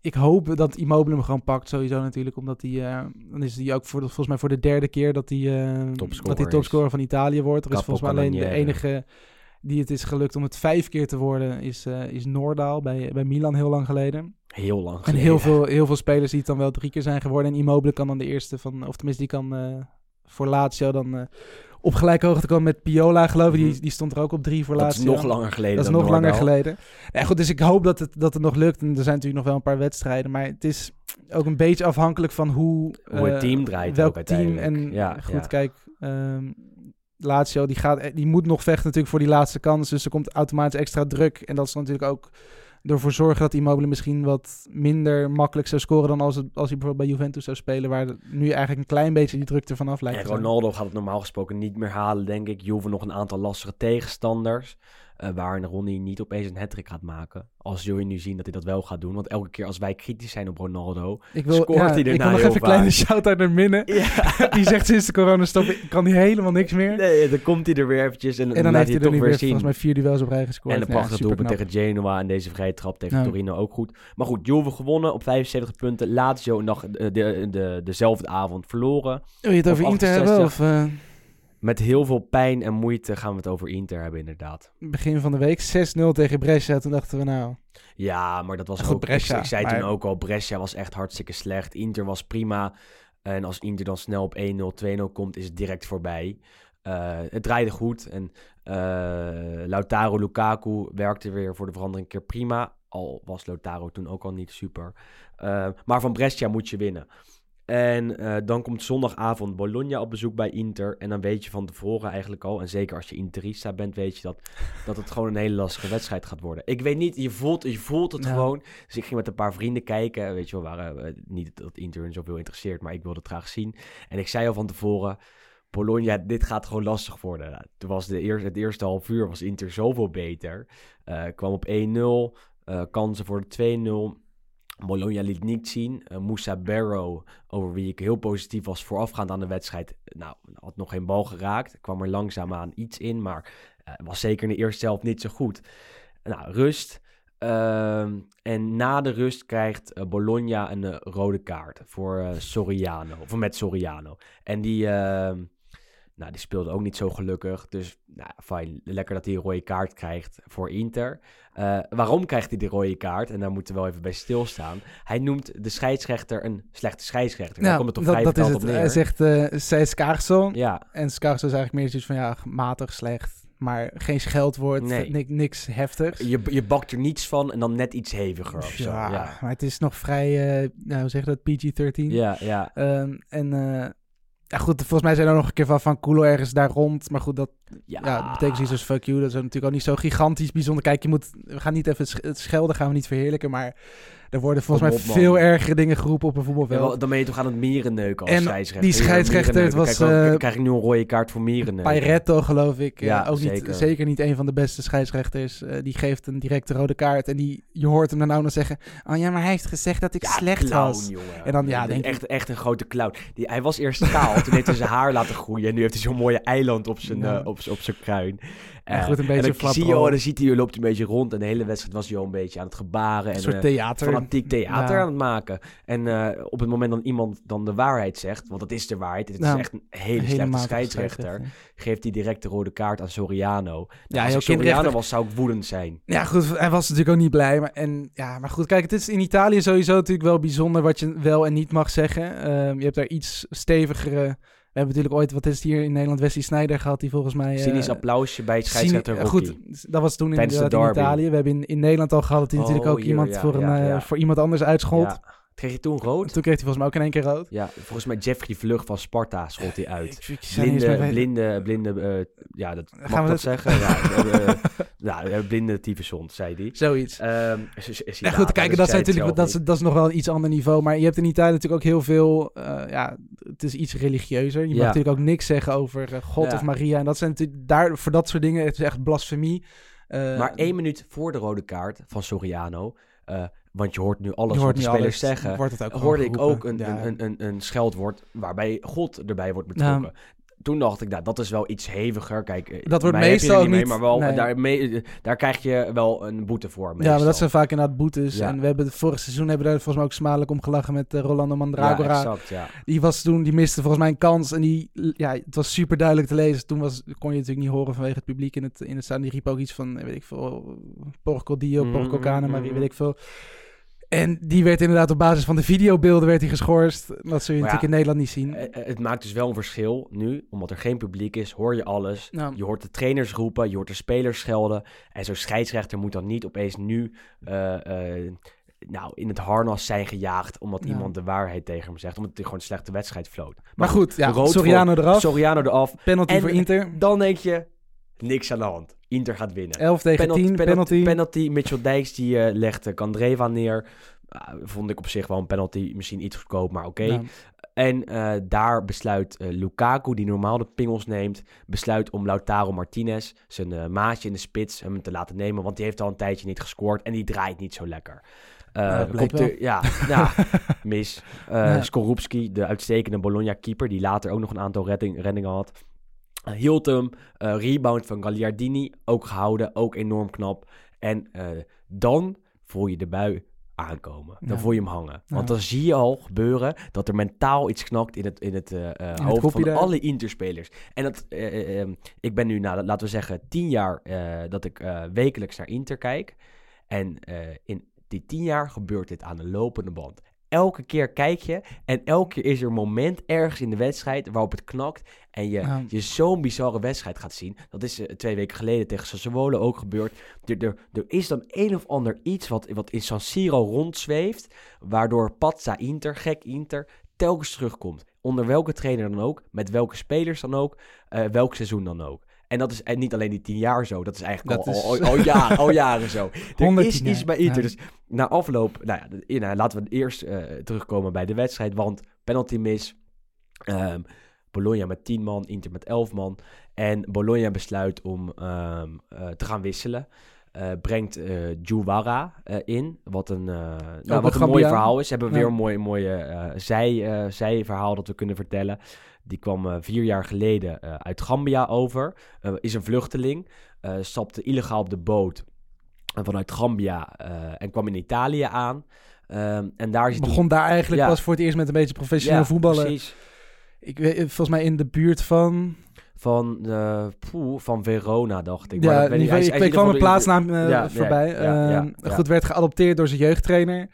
ik hoop dat Immobile hem gewoon pakt sowieso natuurlijk. Omdat hij, eh, dan is hij ook voor de, volgens mij voor de derde keer dat hij, eh, Topscorer dat hij topscorer van Italië wordt. Er is Capo volgens mij alleen de enige die het is gelukt om het vijf keer te worden, is, eh is Noordaal bij, bij Milan heel lang geleden. Heel lang En geleden. heel veel, heel veel spelers die het dan wel drie keer zijn geworden. En Immobile kan dan de eerste van, of tenminste die kan eh, voor Lazio dan eh, op gelijke hoogte komen met Piola, geloof ik. Die, Mhm. die stond er ook op drie voor Dat is Lazio. nog langer geleden Dat is dan nog langer geleden. Ja, goed, dus ik hoop dat het, dat het nog lukt. En er zijn natuurlijk nog wel een paar wedstrijden. Maar het is ook een beetje afhankelijk van hoe... Hoe het team draait Welk team. En Ja, goed, ja. kijk... ehm, Lazio, die, gaat, die moet nog vechten natuurlijk voor die laatste kans. Dus er komt automatisch extra druk. En dat is natuurlijk ook ervoor zorgen dat Immobile misschien wat minder makkelijk zou scoren dan als, het, als hij bijvoorbeeld bij Juventus zou spelen, waar nu eigenlijk een klein beetje die druk ervan af lijkt En. Ronaldo gaat het normaal gesproken niet meer halen, denk ik. Juve nog een aantal lastige tegenstanders. Eh, waar Ronnie niet opeens een hat gaat maken. Als zul je nu zien dat hij dat wel gaat doen. Want elke keer als wij kritisch zijn op Ronaldo, Ik wil, Scoort ja, hij ik daarna wil nog even een kleine shout-out naar Minne. *laughs* ja, *laughs* Die zegt sinds de coronastop kan hij helemaal niks meer. nee, dan komt hij er weer eventjes en, en dan laat heeft hij er het toch weer weer zien. volgens mij vier duels op rij gescoord. En een Ja, prachtig doelpunt superknap. tegen Genoa en deze vrije trap tegen Ja. Torino ook goed. Maar goed, Juve gewonnen op 75 punten. Lazio dag, de, de, de, dezelfde avond verloren. Wil je het over Inter hebben? 68? Of eh, Met heel veel pijn en moeite gaan we het over Inter hebben inderdaad. begin van de week 6-0 tegen Brescia. Toen dachten we nou... Ja, maar dat was Goed, ook... Brescia, ik, ik zei maar- toen ook al, Brescia was echt hartstikke slecht. Inter was prima. En als Inter dan snel op 1-0, 2-0 komt, is het direct voorbij. Eh, het draaide goed en eh, Lautaro Lukaku werkte weer voor de verandering een keer prima. Al was Lautaro toen ook al niet super. Eh, maar van Brescia moet je winnen. En eh, dan komt zondagavond Bologna op bezoek bij Inter. En dan weet je van tevoren eigenlijk al, en zeker als je Interista bent, weet je dat, dat het gewoon een hele lastige wedstrijd gaat worden. Ik weet niet, je voelt, je voelt het gewoon. Dus ik ging met een paar vrienden kijken. Weet je wel, waren, eh, niet dat Inter hun zoveel interesseert, maar ik wilde het graag zien. En ik zei al van tevoren, Bologna, dit gaat gewoon lastig worden. Nou, Toen was de eerste, het eerste half uur was Inter zoveel beter. Eh, kwam op 1-0, eh, kansen voor de 2-0. Bologna liet niet zien. Eh Moussa Barrow, over wie ik heel positief was voorafgaand aan de wedstrijd, nou, had nog geen bal geraakt. Kwam er langzaamaan iets in, maar eh, was zeker in de eerste helft niet zo goed. Nou, rust. Ehm, en na de rust krijgt eh, Bologna een rode kaart voor Soriano. Of met Soriano. En die, ehm, nou, die speelde ook niet zo gelukkig. Dus nou, fijn. Lekker dat hij een rode kaart krijgt voor Inter. Eh, waarom krijgt hij die rode kaart? En daar moeten we wel even bij stilstaan. Hij noemt de scheidsrechter een slechte scheidsrechter. Daar komt het op dat, dat is het. op Hij zegt, eh zij Scarso. Ja, En Scarso is eigenlijk meer zoiets van, ja, matig, slecht. Maar geen scheldwoord, Nee. ni- niks heftigs. je, je bakt er niets van en dan net iets heviger of zo. ja, Ja, maar het is nog vrij, eh, nou, hoe zeg je dat, PG-13. ja, ja. Ehm, en ja, goed, volgens mij zijn er nog een keer van Van Culo ergens daar rond. Maar goed, dat, ja. ja. dat betekent iets als fuck you. Dat is natuurlijk ook niet zo gigantisch bijzonder. Kijk, je moet, we gaan niet even het sch- het schelden, gaan we niet verheerlijken. Maar er worden volgens mij veel ergere dingen geroepen op een Ja, voetbalveld. wel, dan ben je toch aan het mierenneuken als En scheidsrechter. die scheidsrechter, het was, Kijk, dan eh, krijg ik nu een rode kaart voor mierenneuken. Pairetto, geloof ik. eh, Ja, ook zeker. Niet, zeker niet een van de beste scheidsrechters. Eh, die geeft een directe rode kaart. En die, je hoort hem dan nou nog zeggen... Oh ja, maar hij heeft gezegd dat ik Ja, slecht clown, was. jongen. En dan, ja, denk echt, echt een grote clown. Die, hij was eerst kaal, toen heeft hij zijn haar laten groeien. En nu heeft hij zo'n mooie eiland op zijn, Ja. eh, op, op zijn kruin. En Eh, goed, een beetje en dan zie je, oh, dan ziet hij, loopt hij een beetje rond. En de hele wedstrijd was hij al een beetje aan het gebaren. Een en, soort eh, theater. fanatiek theater Ja. aan het maken. En eh, op het moment dat iemand dan de waarheid zegt, want dat is de waarheid, het is echt een hele, Een slechte scheidsrechter, geeft hij direct de rode kaart aan Soriano. Nou, Ja, als ik Soriano was, zou ik woedend zijn. Ja, goed, hij was natuurlijk ook niet blij. Maar, en, ja, maar goed, kijk, het is in Italië sowieso natuurlijk wel bijzonder wat je wel en niet mag zeggen. Ehm, je hebt daar iets stevigere... We hebben natuurlijk ooit, wat is het hier in Nederland, Wesley Sneijder gehad, die volgens mij... eh, Cynisch applausje bij scheidsrechter cyni- Rocky. Goed, dat was toen in derby. Italië. We hebben in, in Nederland al gehad dat hij Oh, natuurlijk ook hier, iemand ja, voor, een, ja, eh, ja. voor iemand anders uitschold. Kreeg je toen rood? Toen kreeg hij volgens mij ook in één keer rood. Ja, volgens mij Jeffrey Vlug van Sparta schold hij uit. *laughs* Ik, Blinde, blinde, blinde, eh, ja, dat mag Gaan we dat zeggen? ja, *laughs* eh, eh, ja, blinde tyfushond, zei hij. Zoiets. Is- is- is hij Ja, goed, later, kijk, dus dat, is natuurlijk, dat, is, dat is nog wel een iets ander niveau. Maar je hebt in Italië natuurlijk ook heel veel... ja, het is iets religieuzer. Je mag Ja. natuurlijk ook niks zeggen over God of Maria. En dat zijn natuurlijk daar, voor dat soort dingen, het is echt blasfemie. Maar één minuut voor de rode kaart van Soriano, want je hoort nu alles hoort wat de spelers alles, zeggen, Wordt het ook hoorde ik ook een, Ja. een, een, een scheldwoord waarbij God erbij wordt betrokken. Toen dacht ik, nou, dat is wel iets heviger. Kijk, eh, Dat wordt meestal ook mee, niet- maar wel, nee. daar, mee- daar krijg je wel een boete voor. Ja, maar dat zijn vaak inderdaad boetes. Ja. En we hebben het vorig seizoen hebben we daar volgens mij ook smadelijk om gelachen met eh, Rolando Ja, Mandragora. exact, ja. die was toen, die miste volgens mij een kans. En die, ja, het was super duidelijk te lezen. Toen was, kon je natuurlijk niet horen vanwege het publiek in het, in het staan. Die riep ook iets van, eh, weet ik veel, Porco Dio, Porco Cana, maar mhm. weet ik veel. En die werd inderdaad op basis van de videobeelden werd hij geschorst. Dat zul je natuurlijk ja, in Nederland niet zien. Eh, eh, Het maakt dus wel een verschil nu, omdat er geen publiek is, hoor je alles. Nou, Je hoort de trainers roepen, je hoort de spelers schelden. En zo'n scheidsrechter moet dan niet opeens nu eh, nou, in het harnas zijn gejaagd omdat Ja. iemand de waarheid tegen hem zegt. Omdat hij gewoon een slechte wedstrijd floot. maar goed, ja, Soriano eraf. Soriano eraf. penalty En- voor Inter. Dan denk je, niks aan de hand. Inter gaat winnen. 11 tegen 10, penalty. penalty. Mitchell Dijks die eh legde Kandreva neer. Ah, vond ik op zich wel een penalty, misschien iets goedkoop, maar oké. Nou, En eh, daar besluit eh, Lukaku, die normaal de pingels neemt, besluit om Lautaro Martinez, zijn eh, maatje in de spits, hem te laten nemen. Want die heeft al een tijdje niet gescoord en die draait niet zo lekker. Ja, komt er- ja, ja, *laughs* mis. Ja. Skorupski, de uitstekende Bologna-keeper, die later ook nog een aantal redding, reddingen had. Hield hem. Eh, rebound van Gagliardini, ook gehouden, ook enorm knap. En eh, dan voel je de bui aankomen. Dan Ja. voel je hem hangen. Want Ja. dan zie je al gebeuren dat er mentaal iets knakt in het, in het, eh, hoofd van daar. alle Interspelers. En dat, ik ben nu, nou, laten we zeggen, tien jaar dat ik wekelijks naar Inter kijk. En in die tien jaar gebeurt dit aan de lopende band. Elke keer kijk je en elke keer is er een moment ergens in de wedstrijd waarop het knakt. En je, Ja. je zo'n bizarre wedstrijd gaat zien. Dat is eh, twee weken geleden tegen Sassuolo ook gebeurd. Er, er, er is dan een of ander iets wat, wat in San Siro rondzweeft. Waardoor Pazza Inter, gek Inter, telkens terugkomt. Onder welke trainer dan ook, met welke spelers dan ook, eh, welk seizoen dan ook. En dat is en niet alleen die tien jaar zo, dat is eigenlijk Dat al, is- al, al, jaren, al *laughs* jaren zo. Er 110 is iets jaar, bij Inter. ja. Dus na afloop, nou ja, nou, laten we eerst eh, terugkomen bij de wedstrijd. Want penalty mis. Ehm, Bologna met 10 man, Inter met 11 man. En Bologna besluit om ehm, eh, te gaan wisselen. Eh, brengt eh Juwara in, wat een, nou, een wat een mooi verhaal is. Ze hebben Ja. weer een mooi, mooie zij, eh, zijverhaal dat we kunnen vertellen. Die kwam eh, vier jaar geleden eh, uit Gambia over. Eh, is een vluchteling. stapte illegaal op de boot vanuit Gambia en kwam in Italië aan. Ehm, en daar is toen- Begon daar eigenlijk Ja. pas voor het eerst met een beetje professioneel Ja, voetballen. Precies. Ik weet, volgens mij in de buurt van... Van, poeh, van Verona, dacht ik. Maar ja, dat weet ik, hij hij ik kwam een plaatsnaam Ja, voorbij. ja, ja, ja. Goed, werd geadopteerd door zijn jeugdtrainer.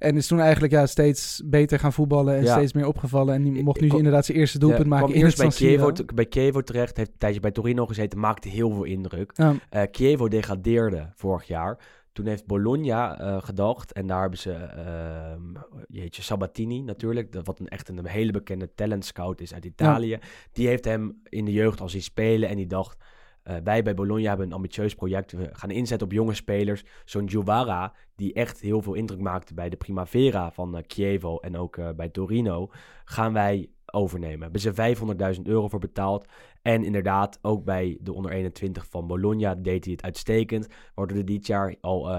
En is toen eigenlijk ja, steeds beter gaan voetballen en Ja. steeds meer opgevallen. En die mocht nu inderdaad zijn eerste doelpunt Ja, maken in eerst bij te- bij Chievo terecht. Heeft een tijdje bij Torino gezeten. Maakte heel veel indruk. Ja, Eh Chievo degradeerde vorig jaar. Toen heeft Bologna eh, gedacht. En daar hebben ze, ehm jeetje, Sabatini natuurlijk. dat- Wat een, echt een hele bekende talent scout is uit Italië. Die heeft hem in de jeugd al zien spelen. En die dacht, eh, wij bij Bologna hebben een ambitieus project. We gaan inzetten op jonge spelers. Zo'n Giovara, die echt heel veel indruk maakte bij de Primavera van eh, Chievo. En ook eh, bij Torino. Gaan wij overnemen. Hebben ze 500.000 euro voor betaald. En inderdaad, ook bij de onder 21 van Bologna deed hij het uitstekend. Waardoor hij dit jaar al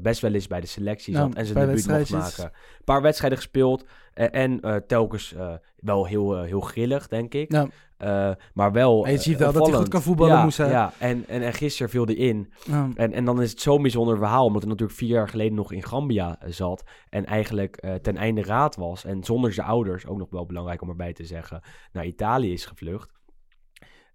best wel eens bij de selectie zat en zijn debuut mocht maken. Een paar wedstrijden gespeeld. en telkens wel heel, heel grillig, denk ik. Ja. Eh, maar wel. En je ziet wel dat hij goed kan voetballen, ja, Moussa. Ja, en, en, en gisteren viel hij in. ja. En, en dan is het zo'n bijzonder verhaal, omdat hij natuurlijk vier jaar geleden nog in Gambia eh, zat. En eigenlijk eh, ten einde raad was. En zonder zijn ouders, ook nog wel belangrijk om erbij te zeggen, naar Italië is gevlucht.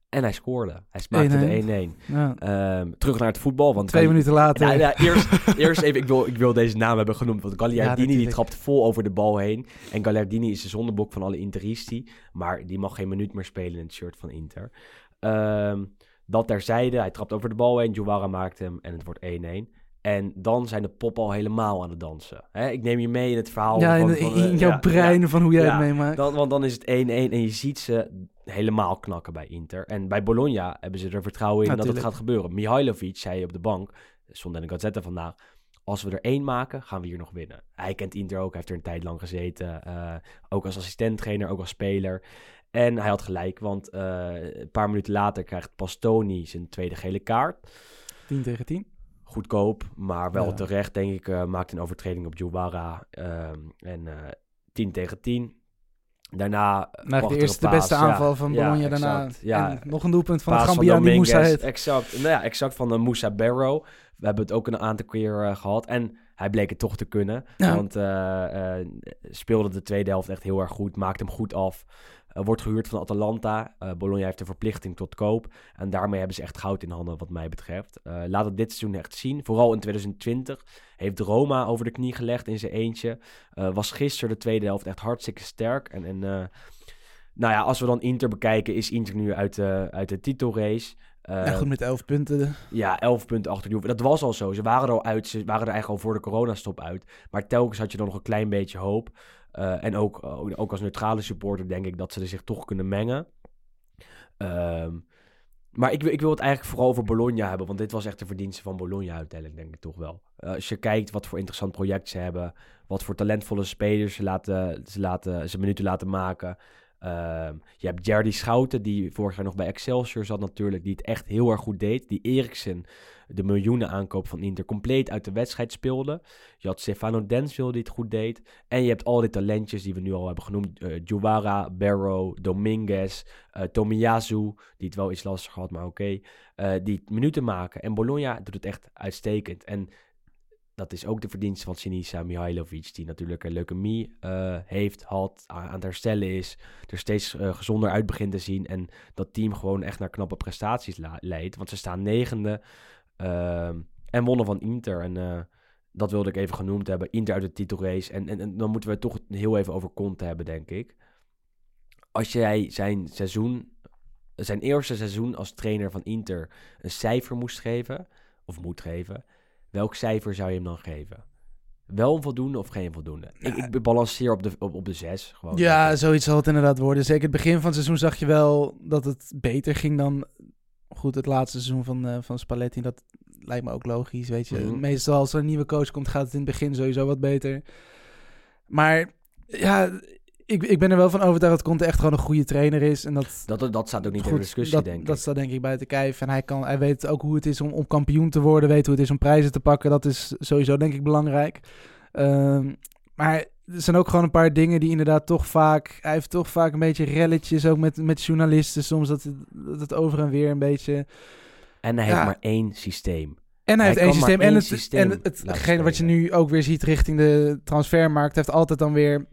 En hij scoorde. Hij maakte 1-1. de 1-1. Ja. Ehm, terug naar het voetbal. Want Twee minuten later. Nou, ja, eerst, *laughs* eerst even, ik wil, ik wil deze naam hebben genoemd. Want Gagliardini die trapt vol over de bal heen. En Gagliardini is de zondebok van alle Interisti. Maar die mag geen minuut meer spelen in het shirt van Inter. Ehm, dat terzijde, hij trapt over de bal heen. Juwara maakt hem en het wordt 1-1. En dan zijn de poppen al helemaal aan het dansen. Hè, ik neem je mee in het verhaal. ja, in, van- in, van, eh, in jouw ja, brein van hoe jij het meemaakt. dan, want dan is het 1-1 en je ziet ze helemaal knakken bij Inter. En bij Bologna hebben ze er vertrouwen in dat het gaat gebeuren. Mihailovic zei op de bank, stond in de Gazzetta vandaag... Als we er één maken, gaan we hier nog winnen. Hij kent Inter ook, hij heeft er een tijd lang gezeten. eh, ook als assistenttrainer, ook als speler. En hij had gelijk, want eh, een paar minuten later krijgt Pastoni zijn tweede gele kaart. 10 tegen 10. Goedkoop, maar wel Ja. terecht, denk ik. eh maakt een overtreding op Jubara. ehm, en eh 10 tegen 10. Daarna Na de prachtige eerste de beste ja. aanval van Ja, Bologna daarna. Ja, En nog een doelpunt van paas de Gambiaan die Moussa heet. Exact, nou ja, exact van de Moussa Barrow. We hebben het ook een aantal keer eh, gehad. En hij bleek het toch te kunnen. Ja. Want eh, eh, speelde de tweede helft echt heel erg goed. Maakt hem goed af. Eh, wordt gehuurd van Atalanta. Eh, Bologna heeft een verplichting tot koop. En daarmee hebben ze echt goud in handen wat mij betreft. Eh, laat het dit seizoen echt zien. Vooral in 2020 heeft Roma over de knie gelegd in zijn eentje. Was gisteren de tweede helft echt hartstikke sterk. En, en nou ja, als we dan Inter bekijken, is Inter nu uit de, uit de titelrace. Ja, goed met 11 punten. ja, 11 punten achter Juve. Dat was al zo. Ze waren er al uit. Ze waren er eigenlijk al voor de coronastop uit. Maar telkens had je dan nog een klein beetje hoop. Eh, en ook, ook als neutrale supporter denk ik dat ze er zich toch kunnen mengen. Ehm, Maar ik, wil- ik wil het eigenlijk vooral over Bologna hebben. Want dit was echt de verdienste van Bologna uiteindelijk, denk ik toch wel. Eh, als je kijkt wat voor interessant project ze hebben. Wat voor talentvolle spelers ze, laten, ze, laten, ze minuten laten maken. Ehm, je hebt Jerdy Schouten, die vorig jaar nog bij Excelsior zat natuurlijk. Die het echt heel erg goed deed. Die Eriksen, de miljoenen aankoop van Inter, compleet uit de wedstrijd speelde. Je had Stefano Denswil die het goed deed. En je hebt al die talentjes die we nu al hebben genoemd. eh Juwara, Barrow, Dominguez, eh Tomiyasu, die het wel iets lastig had, maar oké. eh, die minuten maken. En Bologna doet het echt uitstekend. En dat is ook de verdienste van Sinisa Mihailovic, die natuurlijk een leukemie eh, heeft, had, aan het herstellen is, er steeds eh, gezonder uit begint te zien en dat team gewoon echt naar knappe prestaties leidt. Want ze staan negende ehm, en wonnen van Inter. En eh, dat wilde ik even genoemd hebben. Inter uit de titelrace. En, en, en dan moeten we het toch heel even over Conte hebben, denk ik. Als jij zijn seizoen, zijn eerste seizoen als trainer van Inter een cijfer moest geven, of moet geven, welk cijfer zou je hem dan geven? Wel een voldoende of geen voldoende? Ik, ik balanceer op de, op, op de zes. Gewoon, Ja, zoiets zal het inderdaad worden. Zeker het begin van het seizoen zag je wel dat het beter ging dan goed het laatste seizoen van, eh, van Spalletti. Dat lijkt me ook logisch, weet je. Mhm. Meestal als er een nieuwe coach komt, gaat het in het begin sowieso wat beter. Maar ja, ik, ik ben er wel van overtuigd dat Conte echt gewoon een goede trainer is. En dat, dat, dat staat ook niet in goed, de discussie, dat, denk ik. dat staat denk ik buiten kijf. En hij, kan, hij weet ook hoe het is om, om kampioen te worden, weet hoe het is om prijzen te pakken. Dat is sowieso denk ik belangrijk. Ehm, maar er zijn ook gewoon een paar dingen die inderdaad toch vaak... Hij heeft toch vaak een beetje relletjes, ook met, met journalisten. Soms dat het, dat het over en weer een beetje... En hij Ja. heeft maar één systeem. En hij, Hij heeft één systeem. En het, systeem en het, hetgene wat je nu ook weer ziet richting de transfermarkt... heeft altijd dan weer...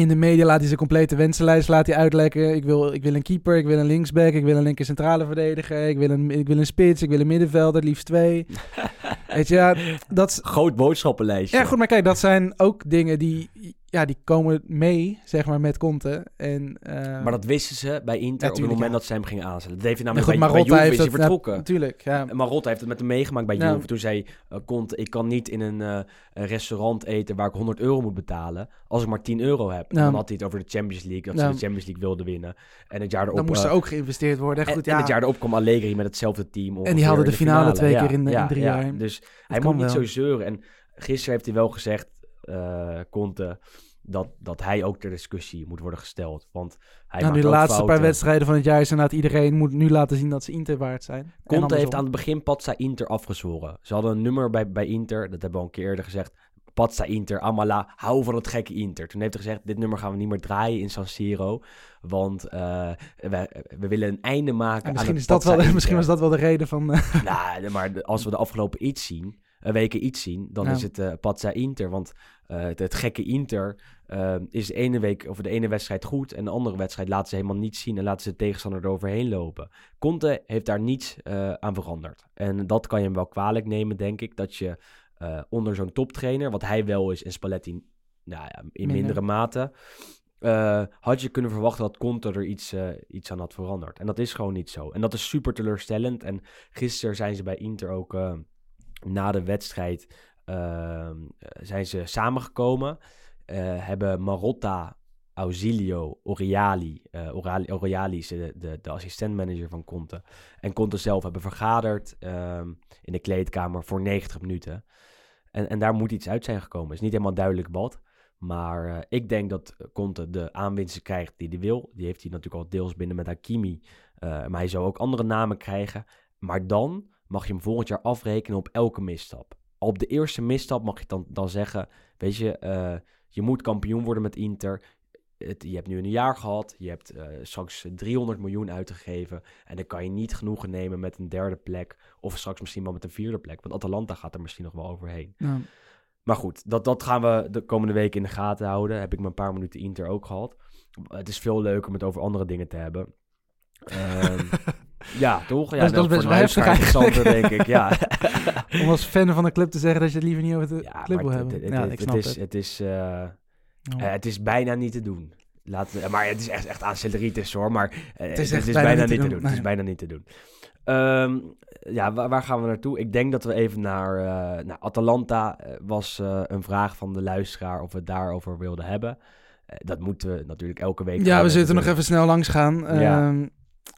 In de media laat hij zijn complete wensenlijst laat hij uitlekken. Ik wil, ik wil een keeper, ik wil een linksback, ik wil een linker centrale verdediger, ik wil een, ik wil een spits, ik wil een middenvelder, liefst twee. *laughs* Weet je, ja, dat is, Groot boodschappenlijstje. ja, goed, maar kijk, dat zijn ook dingen die, ja, die komen mee, zeg maar, met Conte. En, eh, Maar dat wisten ze bij Inter Ja, op het moment ja. dat ze hem gingen aanzetten. Dat heeft hij ja, namelijk goed, bij, bij Juve is hij vertrokken. Ja, natuurlijk, ja. En Marotta heeft het met hem meegemaakt bij Ja. Juve. Toen zei uh, Conte, ik kan niet in een, eh, restaurant eten waar ik 100 euro moet betalen als ik maar 10 euro heb. En Ja. dan had hij het over de Champions League, dat Ja. ze de Champions League wilden winnen. En het jaar erop... Dan moest er ook geïnvesteerd worden. en, Goed, en ja. het jaar erop kwam Allegri met hetzelfde team. die ongeveer haalden in de finale twee Ja, keer in- in ja, drie ja. jaar. Dus hij moet niet wel. zo zeuren. En gisteren heeft hij wel gezegd, eh Conte, dat, dat hij ook ter discussie moet worden gesteld. Want hij nou, maakt de laatste paar wedstrijden van het jaar is inderdaad iedereen moet nu laten zien dat ze Inter waard zijn. Conte heeft aan het begin Patsa Inter afgezworen. Ze hadden een nummer bij, bij Inter, dat hebben we al een keer eerder gezegd. Patsa Inter, Amala, hou van het gekke Inter. Toen heeft hij gezegd, dit nummer gaan we niet meer draaien in San Siro. Want eh, we, we willen een einde maken aan misschien, het is dat wel, *laughs* misschien was dat wel de reden van... eh, Nou, maar als we de afgelopen iets zien, weken iets zien, dan Ja. is het eh Patsa Inter. Want eh, het, het gekke Inter eh, is de ene week of de ene wedstrijd goed en de andere wedstrijd laten ze helemaal niets zien en laten ze de tegenstander eroverheen lopen. Conte heeft daar niets eh, aan veranderd. En dat kan je hem wel kwalijk nemen, denk ik, dat je onder zo'n toptrainer, wat hij wel is en Spalletti nou ja, in Minder. mindere mate, had je kunnen verwachten dat Conte er iets, iets aan had veranderd. En dat is gewoon niet zo. En dat is super teleurstellend. En gisteren zijn ze bij Inter ook na de wedstrijd ehm, zijn ze samengekomen. Eh, hebben Marotta, Ausilio, Oriali, Orali, Oriali is de, de, assistentmanager van Conte. En Conte zelf hebben vergaderd ehm, in de kleedkamer voor 90 minuten. En, en daar moet iets uit zijn gekomen. Het is niet helemaal duidelijk wat. Maar eh, ik denk dat Conte de aanwinsten krijgt die hij wil. Die heeft hij natuurlijk al deels binnen met Hakimi. Maar hij zou ook andere namen krijgen. Maar dan mag je hem volgend jaar afrekenen op elke misstap. Op de eerste misstap mag je dan, dan zeggen... Weet je, eh, je moet kampioen worden met Inter. Het, je hebt nu een jaar gehad. Je hebt eh, straks 300 miljoen uitgegeven. En dan kan je niet genoegen nemen met een derde plek. Of straks misschien wel met een vierde plek. Want Atalanta gaat er misschien nog wel overheen. ja. Maar goed, dat, dat gaan we de komende weken in de gaten houden. Heb ik maar een paar minuten Inter ook gehad. Het is veel leuker om het over andere dingen te hebben. Ehm, *laughs* ja, toch? Ja, Dat is- dat is best wel heftig interessanter, denk ik. Ja, *laughs* Om als fan van de club te zeggen dat je het liever niet over de ja club wil hebben. het, het, ja, het- ik het snap is, het. het, is, eh, Ja. eh, het is bijna niet te doen. Laten, maar het is echt, echt aanstelleritis hoor. Maar eh, het is is, echt bijna, niet te doen. Het is bijna niet te doen. Ja, waar, waar gaan we naartoe? Ik denk dat we even naar, eh, naar Atalanta. was een vraag van de luisteraar of we het daarover wilden hebben. Dat moeten we natuurlijk elke week. Ja, we zitten nog doen. even snel langs gaan. Ja. Ehm,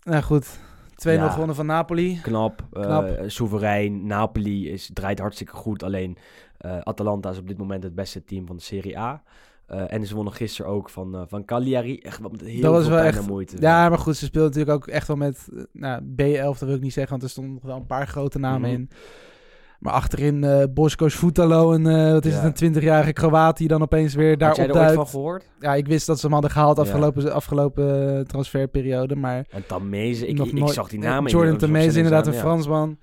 nou goed, 2-0 Ja. gewonnen van Napoli. Knap, eh, Knap. soeverein. Napoli is, draait hartstikke goed. Alleen eh, Atalanta is op dit moment het beste team van de Serie A. Eh, en ze wonnen gisteren ook van, van Cagliari. Echt met heel Dat was veel wel echt- moeite. Ja, maar goed, ze speelden natuurlijk ook echt wel met nou, B11, dat wil ik niet zeggen, want er stonden nog wel een paar grote namen Mhm. in. Maar achterin eh Boskos Futalo, een, eh, wat is Ja. het, een 20-jarige Kroaat die dan opeens weer daar Had jij er ooit van gehoord? Ja, ik wist dat ze hem hadden gehaald Ja. afgelopen, afgelopen eh, transferperiode, maar En Tameze, ik, ik, zag die namen in Jordan Tameze, inderdaad een ja. Fransman.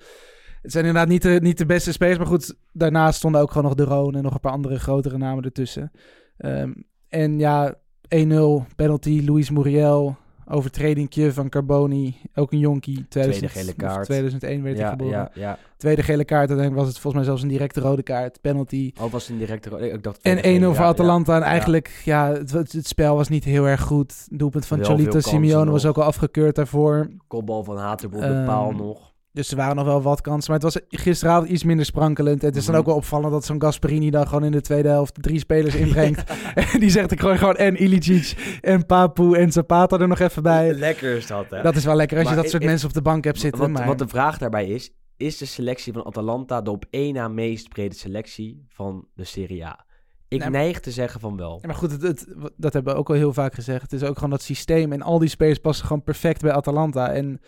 Het zijn inderdaad niet de, niet de beste spelers, maar goed, daarnaast stonden ook gewoon nog de Roon en nog een paar andere grotere namen ertussen. Ehm, en ja, 1-0, penalty, Luis Muriel, overtredingje van Carboni, ook een jonkie. 2000, gele kaart. 2001 werd hij Ja, geboren. ja, ja. Tweede gele kaart, uiteindelijk was het volgens mij zelfs een directe rode kaart, penalty. Al was het een directe... Ik dacht En 1-0 voor ja, Atalanta. En eigenlijk, ja, het, het, spel was niet heel erg goed. Doelpunt van kansen Simeone was ook al afgekeurd daarvoor. Kopbal van de Ehm, paal nog. Dus er waren nog wel wat kansen. Maar het was gisteravond iets minder sprankelend. En het is dan Mhm. ook wel opvallend dat zo'n Gasperini dan gewoon in de tweede helft drie spelers inbrengt. *laughs* en *laughs* die zegt ik gooi gewoon en Ilicic en Papu en Zapata er nog even bij. *laughs* Lekker is dat, hè? Dat is wel lekker als je dat soort ik- mensen op de bank hebt zitten. wat, maar... wat de vraag daarbij is, is de selectie van Atalanta de op één na meest brede selectie van de Serie A? Ik Nee, neig te zeggen van wel. Ja, maar goed, het, het- dat hebben we ook al heel vaak gezegd. Het is ook gewoon dat systeem en al die spelers passen gewoon perfect bij Atalanta. En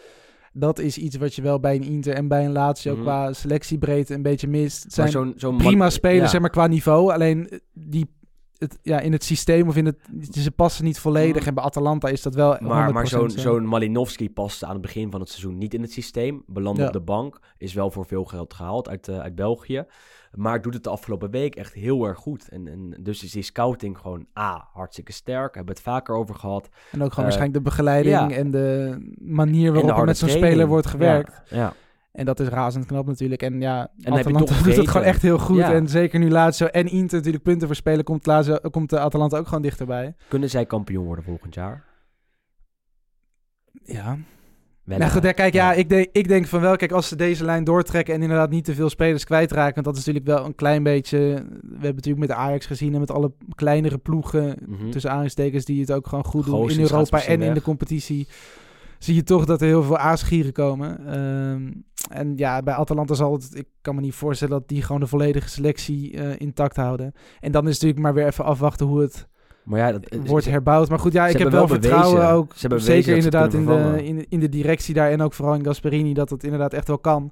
dat is iets wat je wel bij een Inter en bij een Lazio Mhm. qua selectiebreedte een beetje mist. Het zijn zo'n prima spelers, ja. zeg maar, qua niveau. Alleen eh, die, het, ja, in het systeem of in het... Ze passen niet volledig. Mhm. En bij Atalanta is dat wel Maar, maar 100% zo'n zo. zo'n Malinowski paste aan het begin van het seizoen niet in het systeem. Belandde Ja. op de bank. Is wel voor veel geld gehaald uit, eh, uit België. Maar doet het de afgelopen week echt heel erg goed. En, en dus is die scouting gewoon A, hartstikke sterk. Hebben we het vaker over gehad. En ook gewoon eh, waarschijnlijk de begeleiding ja. en de manier En waarop er met zo'n speler wordt gewerkt. Ja, ja. En dat is razend knap natuurlijk. En ja, je Atalanta *laughs* doet het gewoon echt heel goed. Ja. En zeker nu Lazio en Inter natuurlijk punten verspelen, komt, Lazio, komt de Atalanta ook gewoon dichterbij. Kunnen zij kampioen worden volgend jaar? Ja. Wel, Nou goed, ja, kijk, ja, ik, denk, ik denk van wel, kijk, als ze deze lijn doortrekken en inderdaad niet te veel spelers kwijtraken, want dat is natuurlijk wel een klein beetje, we hebben natuurlijk met Ajax gezien en met alle kleinere ploegen, Mhm. tussen aanstekens, die het ook gewoon goed doen in Europa en in de competitie, zie je toch dat er heel veel aasgieren komen. Ehm, en ja, bij Atalanta zal het, ik kan me niet voorstellen dat die gewoon de volledige selectie eh, intact houden. En dan is het natuurlijk maar weer even afwachten hoe het Maar ja, dat, wordt ze- herbouwd. Maar goed, ja, ik heb wel vertrouwen bewezen- ook. ze Zeker inderdaad in de, in, in de directie daar en ook vooral in Gasperini dat het inderdaad echt wel kan.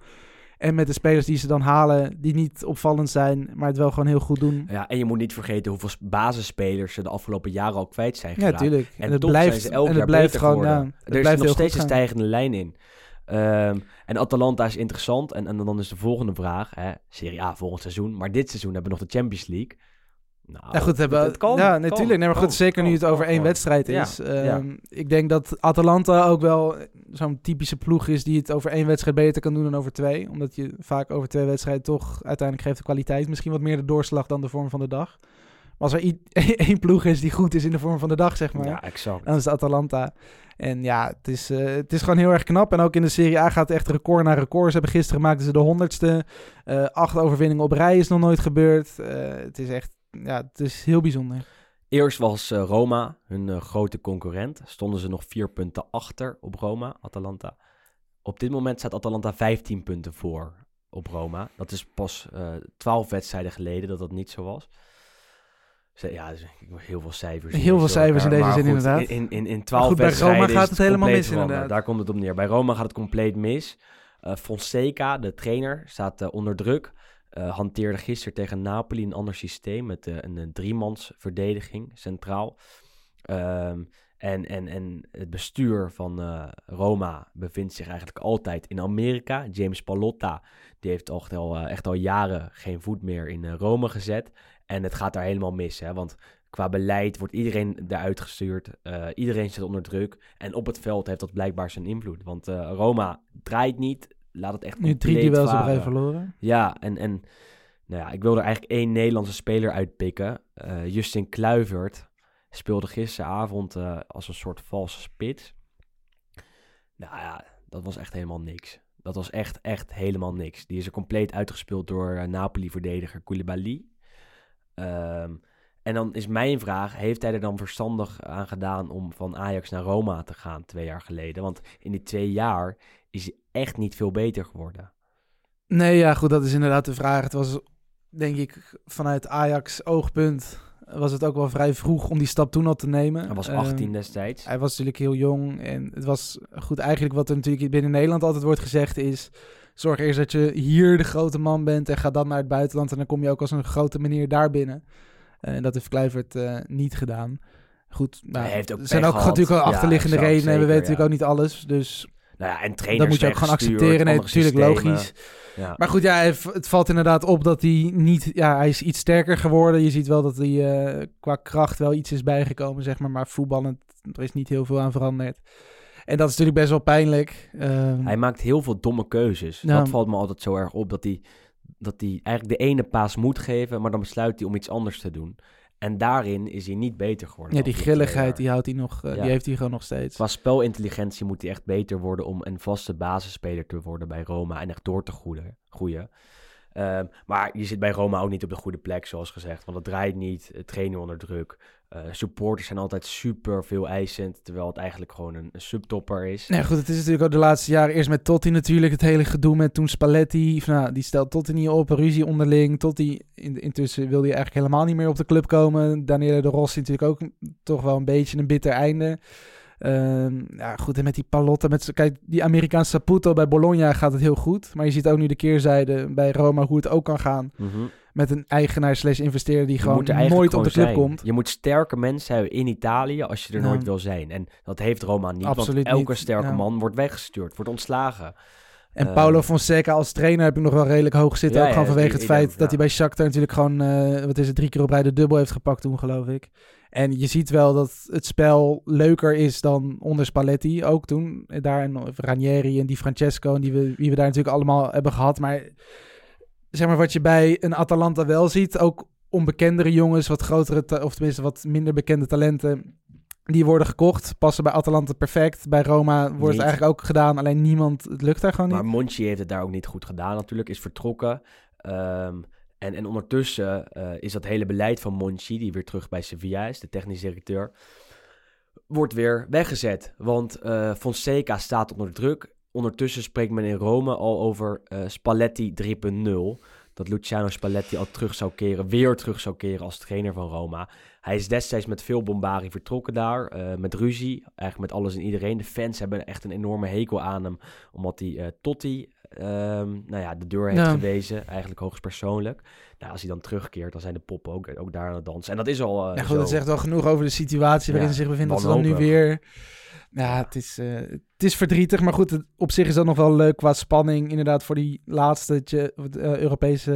En met de spelers die ze dan halen, die niet opvallend zijn, maar het wel gewoon heel goed doen. Ja, en je moet niet vergeten hoeveel basisspelers ze de afgelopen jaren al kwijt zijn Ja, geraakt. tuurlijk. En, het blijft, elk en het blijft beter gewoon, ja, het er is blijft nog heel steeds een gaan. stijgende lijn in. Ehm, en Atalanta is interessant. En, en dan is de volgende vraag. Hè, Serie A volgend seizoen. Maar dit seizoen hebben we nog de Champions League. Nou, Ja, goed, hebben het kan, ja, natuurlijk. Nee, maar goed, zeker nu het over één wedstrijd is. ja. Ehm, Ik denk dat Atalanta ook wel zo'n typische ploeg is die het over één wedstrijd beter kan doen dan over twee. Omdat je vaak over twee wedstrijden toch uiteindelijk geeft de kwaliteit misschien wat meer de doorslag dan de vorm van de dag. Maar als er *laughs* één ploeg is die goed is in de vorm van de dag, zeg maar, Ja, exact. dan is het Atalanta. En ja, het is, eh, het is gewoon heel erg knap. En ook in de Serie A gaat het echt record na record. Ze hebben gisteren maakten ze de honderdste. Eh acht overwinningen op rij is nog nooit gebeurd. Eh, het is echt, ja, het is heel bijzonder. Eerst was eh, Roma hun eh, grote concurrent. Stonden ze nog vier punten achter op Roma, Atalanta. Op dit moment staat Atalanta 15 punten voor op Roma. Dat is pas eh 12 wedstrijden geleden dat dat niet zo was. Ja, dus heel veel cijfers. Heel veel cijfers in deze Maar zin, goed, inderdaad. In, in, in 12 goed, bij Roma wedstrijden gaat het helemaal mis, inderdaad. Daar komt het op neer. Bij Roma gaat het compleet mis. Fonseca, de trainer, staat onder druk. Eh, hanteerde gisteren tegen Napoli een ander systeem met eh, een, een driemans verdediging centraal. Ehm, en, en, en het bestuur van eh, Roma bevindt zich eigenlijk altijd in Amerika. James Pallotta die heeft al, echt al jaren geen voet meer in Rome gezet. En het gaat daar helemaal mis, hè, want qua beleid wordt iedereen eruit gestuurd. Iedereen zit onder druk. En op het veld heeft dat blijkbaar zijn invloed. Want Roma draait niet, laat het echt Nu drie duels op rij verloren. Ja, en, en nou ja, ik wil er eigenlijk één Nederlandse speler uitpikken. Eh, Justin Kluivert speelde gisteravond eh, als een soort valse spits. Nou ja, dat was echt helemaal niks. Dat was echt, echt helemaal niks. Die is er compleet uitgespeeld door eh, Napoli-verdediger Koulibaly. Ehm, en dan is mijn vraag, heeft hij er dan verstandig aan gedaan om van Ajax naar Roma te gaan twee jaar geleden? Want in die twee jaar is echt niet veel beter geworden. Nee, ja, goed, dat is inderdaad de vraag. Het was, denk ik, vanuit Ajax oogpunt was het ook wel vrij vroeg om die stap toen al te nemen. Hij was Ehm, 18 destijds. Hij was natuurlijk heel jong en het was goed. Eigenlijk wat er natuurlijk binnen Nederland altijd wordt gezegd is: zorg eerst dat je hier de grote man bent en ga dan naar het buitenland en dan kom je ook als een grote meneer daar binnen. En dat heeft Kluivert eh, niet gedaan. Goed, nou, Hij heeft ook er zijn ook gehad. natuurlijk wel achterliggende redenen. en we weten natuurlijk ook niet alles. Dus Nou ja, en trainers dat moet je ook gewoon accepteren. Nee, natuurlijk logisch. Ja. Maar goed, ja, het valt inderdaad op dat hij niet... Ja, hij is iets sterker geworden. Je ziet wel dat hij eh, qua kracht wel iets is bijgekomen, zeg maar. Maar voetballend, er is niet heel veel aan veranderd. En dat is natuurlijk best wel pijnlijk. Ehm, Hij maakt heel veel domme keuzes. Dat valt me altijd zo erg op. Dat hij, dat hij eigenlijk de ene paas moet geven, maar dan besluit hij om iets anders te doen. En daarin is hij niet beter geworden. ja, die grilligheid, die, houdt hij nog, eh, Ja. die heeft hij gewoon nog steeds. Qua spelintelligentie moet hij echt beter worden om een vaste basisspeler te worden bij Roma en echt door te groeien. groeien. Ehm, maar je zit bij Roma ook niet op de goede plek, zoals gezegd. Want het draait niet, trainen onder druk. Eh, supporters zijn altijd super veel eisend, terwijl het eigenlijk gewoon een, een subtopper is. Nee, goed, het is natuurlijk ook de laatste jaren. Eerst met Totti natuurlijk, het hele gedoe met toen Spalletti. Nou, die stelt Totti niet op, ruzie onderling. Totti, in, intussen wilde hij eigenlijk helemaal niet meer op de club komen. Daniele de Rossi natuurlijk ook toch wel een beetje een bitter einde. Ehm, ja, goed, en met die Palotta, met, kijk, die Amerikaanse Saputo bij Bologna gaat het heel goed. Maar je ziet ook nu de keerzijde bij Roma hoe het ook kan gaan. Mhm. Met een eigenaar slash investeerder die Je gewoon nooit op de club zijn. komt. Je moet sterke mensen hebben in Italië als je er Ja. nooit wil zijn. En dat heeft Roma niet, Absoluut want elke niet, sterke ja. man wordt weggestuurd, wordt ontslagen. En Eh, Paulo Fonseca als trainer heb ik nog wel redelijk hoog zitten. Ja, ook gewoon vanwege het ik feit denk, dat hij bij Shakhtar natuurlijk gewoon, eh, wat is het, drie keer op rij de dubbel heeft gepakt toen, geloof ik. En je ziet wel dat het spel leuker is dan onder Spalletti, ook toen. Daar en Ranieri en die Francesco en die we, wie we daar natuurlijk allemaal hebben gehad. Maar zeg maar wat je bij een Atalanta wel ziet, ook onbekendere jongens, wat grotere, of tenminste wat minder bekende talenten... Die worden gekocht, passen bij Atalanta perfect. Bij Roma wordt Niet. het eigenlijk ook gedaan, alleen niemand, het lukt daar gewoon niet. Maar Monchi heeft het daar ook niet goed gedaan natuurlijk, is vertrokken. Ehm, en, en ondertussen eh, is dat hele beleid van Monchi, die weer terug bij Sevilla is, de technisch directeur, wordt weer weggezet. Want eh, Fonseca staat onder druk. Ondertussen spreekt men in Rome al over eh, Spalletti 3.0. Dat Luciano Spalletti al terug zou keren, weer terug zou keren als trainer van Roma. Hij is destijds met veel bombarie vertrokken daar, eh, met ruzie, eigenlijk met alles en iedereen. De fans hebben echt een enorme hekel aan hem, omdat hij eh, Totti ehm, nou ja, de deur heeft Ja. gewezen, eigenlijk hoogstpersoonlijk. Nou, als hij dan terugkeert, dan zijn de poppen ook, ook daar aan het dansen. En dat is al eh, Ja, goed, dat zegt wel genoeg over de situatie waarin ze zich bevinden. Dat ze dan nu weer... Ja, het is, eh, het is verdrietig. Maar goed, het- op zich is dat nog wel leuk qua spanning. Inderdaad, voor die laatste tje- eh, Europese...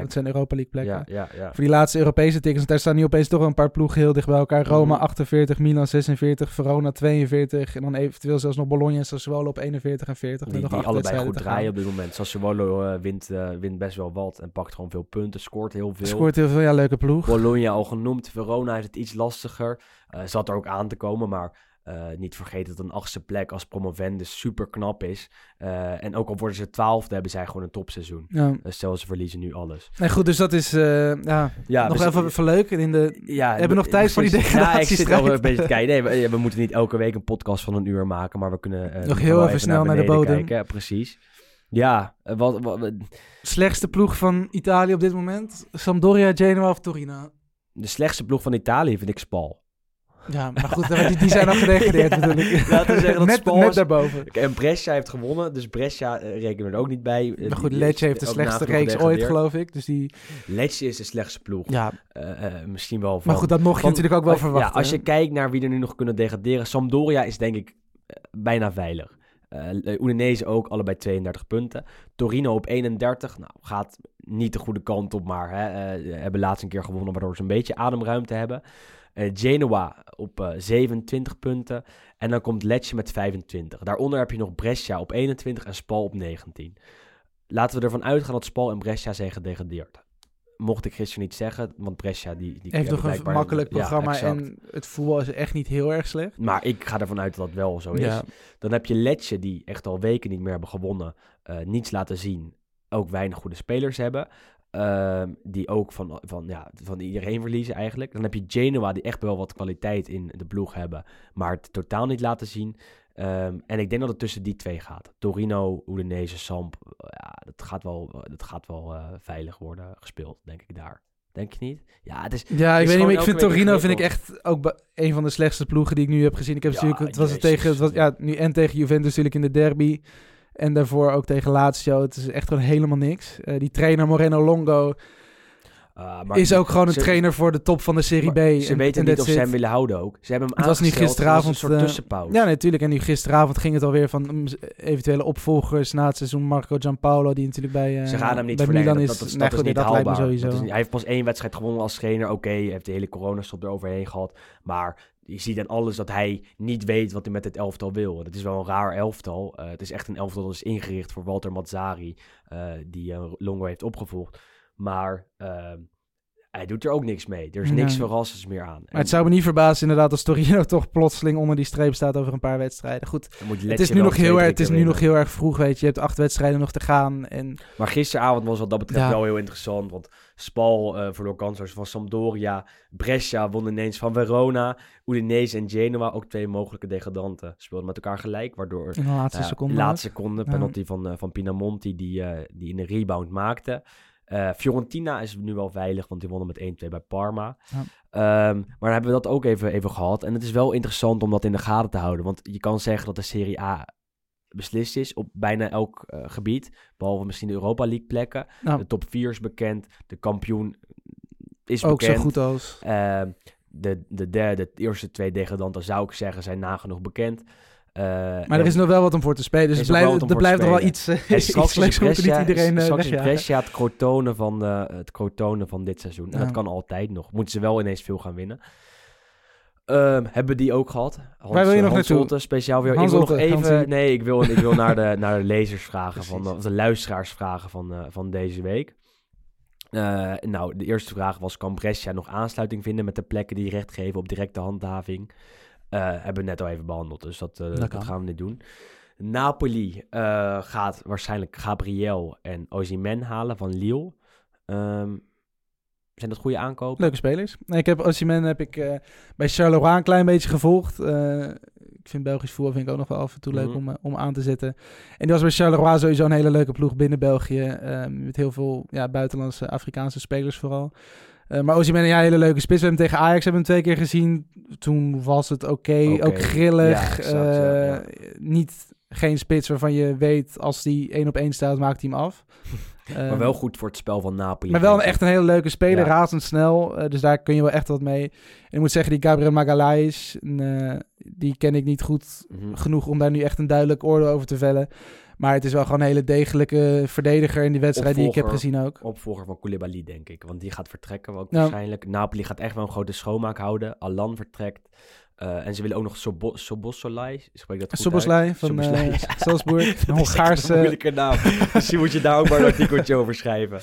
het zijn Europa League plekken. ja, ja, ja. Voor die laatste Europese tickets. Want daar staan nu opeens toch wel een paar ploegen heel dicht bij elkaar. Roma Mhm. 48, Milan 46, Verona 42. En dan eventueel zelfs nog Bologna en Sassuolo op 41 en 40. met Die, die allebei goed draaien op dit moment. Sassuolo wint, wint best wel wat en pakt gewoon veel punten, scoort heel veel. Scoort heel veel, ja, leuke ploeg. Bologna al genoemd. Verona heeft het iets lastiger. Eh, zat er ook aan te komen, maar eh, niet vergeten dat een achtste plek als promovendus super knap is. Eh, en ook al worden ze twaalfde, hebben zij gewoon een topseizoen. Ja. Uh, stel, ze verliezen nu alles. Nee, goed, dus dat is ja, Ja, nog we even, leuk. In de, Ja, hebben we nog tijd voor die precies. Ja, ik zit degradatiestrijd? al een beetje te kijken. Nee, we, we moeten niet elke week een podcast van een uur maken, maar we kunnen Nog heel even snel naar de bodem. Kijken. Precies. Ja, eh, wat, wat, slechtste ploeg van Italië op dit moment? Sampdoria, Genoa of Torino? de slechtste ploeg van Italië vind ik Spal. Ja, maar goed, die, die zijn *laughs* al gedegradeerd natuurlijk. *laughs* Laten we zeggen dat net, Spal net daarboven. En Brescia heeft gewonnen, dus Brescia eh, rekenen we er ook niet bij. Eh, Maar goed, Lecce heeft de slechtste reeks ooit, geloof ik. Dus die, Lecce is de slechtste ploeg. ja, misschien wel van... maar goed, dat mocht je van- natuurlijk ook wel verwachten. Ja, als je hè? kijkt naar wie er nu nog kunnen degraderen. Sampdoria is denk ik bijna veilig. Eh Udinese ook, allebei 32 punten. Torino op 31. Nou, gaat niet de goede kant op, maar hè, eh, hebben laatst een keer gewonnen, waardoor ze een beetje ademruimte hebben. Eh, Genoa op eh, 27 punten. En dan komt Lecce met 25. Daaronder heb je nog Brescia op 21 en Spal op 19. Laten we ervan uitgaan dat Spal en Brescia zijn gedegradeerd. Mocht ik gisteren niet zeggen, want Brescia die, die heeft nog een makkelijk programma en het voetbal is echt niet heel erg slecht. Maar ik ga ervan uit dat dat wel zo is. Ja, Dan heb je Lecce, die echt al weken niet meer hebben gewonnen. eh, niets laten zien. Ook weinig goede spelers hebben. ehm, die ook van, van, ja, van iedereen verliezen eigenlijk. Dan heb je Genoa, die echt wel wat kwaliteit in de ploeg hebben. Maar het totaal niet laten zien. Ehm, en ik denk dat het tussen die twee gaat. Torino, Udinese, Samp. Ja, dat gaat wel, dat gaat wel eh, veilig worden gespeeld, denk ik daar. Denk je niet? Ja, het is... Ja, ik is weet niet, maar ik vind Torino vind ik echt ook een van de slechtste ploegen die ik nu heb gezien. Ik heb Ja, natuurlijk, het was het tegen, het was, ja, nu en tegen Juventus natuurlijk in de derby. En daarvoor ook tegen Lazio. Het is echt gewoon helemaal niks. Eh, die trainer Moreno Longo Maar is ook gewoon een ze- trainer voor de top van de Serie B. Ze En- weten en niet of ze hem willen houden ook. Ze hebben hem Het was aangesteld, gisteravond, was een soort eh, tussenpauze. Ja, natuurlijk. En nu gisteravond ging het alweer van mm, eventuele opvolgers na het seizoen. Marco Giampaolo, die natuurlijk bij, eh, Ze gaan hem niet bij verlengen. Milan dat, is. dat, dat, Nee, dat is niet dat lijkt me haalbaar. sowieso. Dat is niet- hij heeft pas één wedstrijd gewonnen als trainer. Oké, hij heeft de hele coronastop eroverheen gehad. Maar je ziet aan alles dat hij niet weet wat hij met het elftal wil. Het is wel een raar elftal. Eh, het is echt een elftal dat is ingericht voor Walter Mazzari, eh, die eh, Longo heeft opgevolgd. Maar eh, hij doet er ook niks mee. Er is niks verrassends meer aan. Maar het zou me niet verbazen inderdaad als Torino *laughs* toch plotseling onder die streep staat over een paar wedstrijden. Goed, het is nu nog heel erg, het is nu nog heel erg vroeg, weet je. Je hebt acht wedstrijden nog te gaan. En Maar gisteravond was wat dat betreft Ja. wel heel interessant. Want Spal eh verloor kansloos van Sampdoria. Brescia won ineens van Verona. Udinese en Genoa, ook twee mogelijke degradanten, speelden met elkaar gelijk. Waardoor in de laatste ja, seconde. laatste seconde, Ja. penalty van, eh, van Pinamonti, die, eh, die in de rebound maakte. Eh, Fiorentina is nu wel veilig, want die wonnen met 1-2 bij Parma. Ja. Ehm, maar dan hebben we dat ook even, even gehad. En het is wel interessant om dat in de gaten te houden. Want je kan zeggen dat de Serie A beslist is op bijna elk eh, gebied. Behalve misschien de Europa League plekken. De top 4 is bekend. De kampioen is ook bekend. zo goed als. Ehm, de, de derde, de eerste twee degradanten zou ik zeggen zijn nagenoeg bekend. Eh, Maar er is nog wel wat om voor te spelen. Dus er blijft, er voor blijft nog wel iets, eh, *laughs* En iets straks is niet Brescia, iedereen eh, wegjagen. Brescia het crotonen van, het crotonen van dit seizoen. En dat kan altijd nog. Moeten ze wel ineens veel gaan winnen. Ehm, hebben die ook gehad? Hans, Waar wil je eh, nog Hans naartoe? Holte, speciaal weer. Hans ik wil nog even... Nee, ik wil, ik wil naar, de, *laughs* naar de lezers vragen, van, of de luisteraars vragen van, van deze week. Nou, de eerste vraag was: kan Brescia nog aansluiting vinden met de plekken die recht geven op directe handhaving? Eh, hebben we net al even behandeld, dus dat, eh, Dat dat, kan. gaan we niet doen. Napoli eh, gaat waarschijnlijk Gabriel en Osimhen halen van Lille. Ehm, zijn dat goede aankopen? Leuke spelers. Nee, ik heb Osimhen heb ik bij Charleroi een klein beetje gevolgd. Ik vind Belgisch voetbal vind ik ook nog wel af en toe leuk Mhm. om, om aan te zetten. En die was bij Charleroi sowieso een hele leuke ploeg binnen België. eh, met heel veel ja, buitenlandse Afrikaanse spelers vooral. Eh, maar Osimhen, ja, een hele leuke spits. We hebben hem tegen Ajax hebben hem twee keer gezien. Toen was het oké, ook grillig. Ja, exact, ja, ja. eh, Niet, geen spits waarvan je weet, als die één op één staat, maakt hij hem af. *laughs* maar wel goed voor het spel van Napoli. maar wel een, echt een hele leuke speler, Ja. razendsnel. eh, dus daar kun je wel echt wat mee. En ik moet zeggen, die Gabriel Magalhaes, die ken ik niet goed Mhm. genoeg om daar nu echt een duidelijk oordeel over te vellen. Maar het is wel gewoon een hele degelijke verdediger in die wedstrijd die ik heb gezien ook. Opvolger van Koulibaly, denk ik. Want die gaat vertrekken ook Ja. waarschijnlijk. Napoli gaat echt wel een grote schoonmaak houden. Alan vertrekt. Eh, en ze willen ook nog Sobo Sobosolai. Spreek dat goed Soboslai van Soboslai, eh, *laughs* ja. Salzburg, *laughs* een Hongaarse... een moeilijke naam. *laughs* Misschien moet je daar ook maar een artikeltje over schrijven.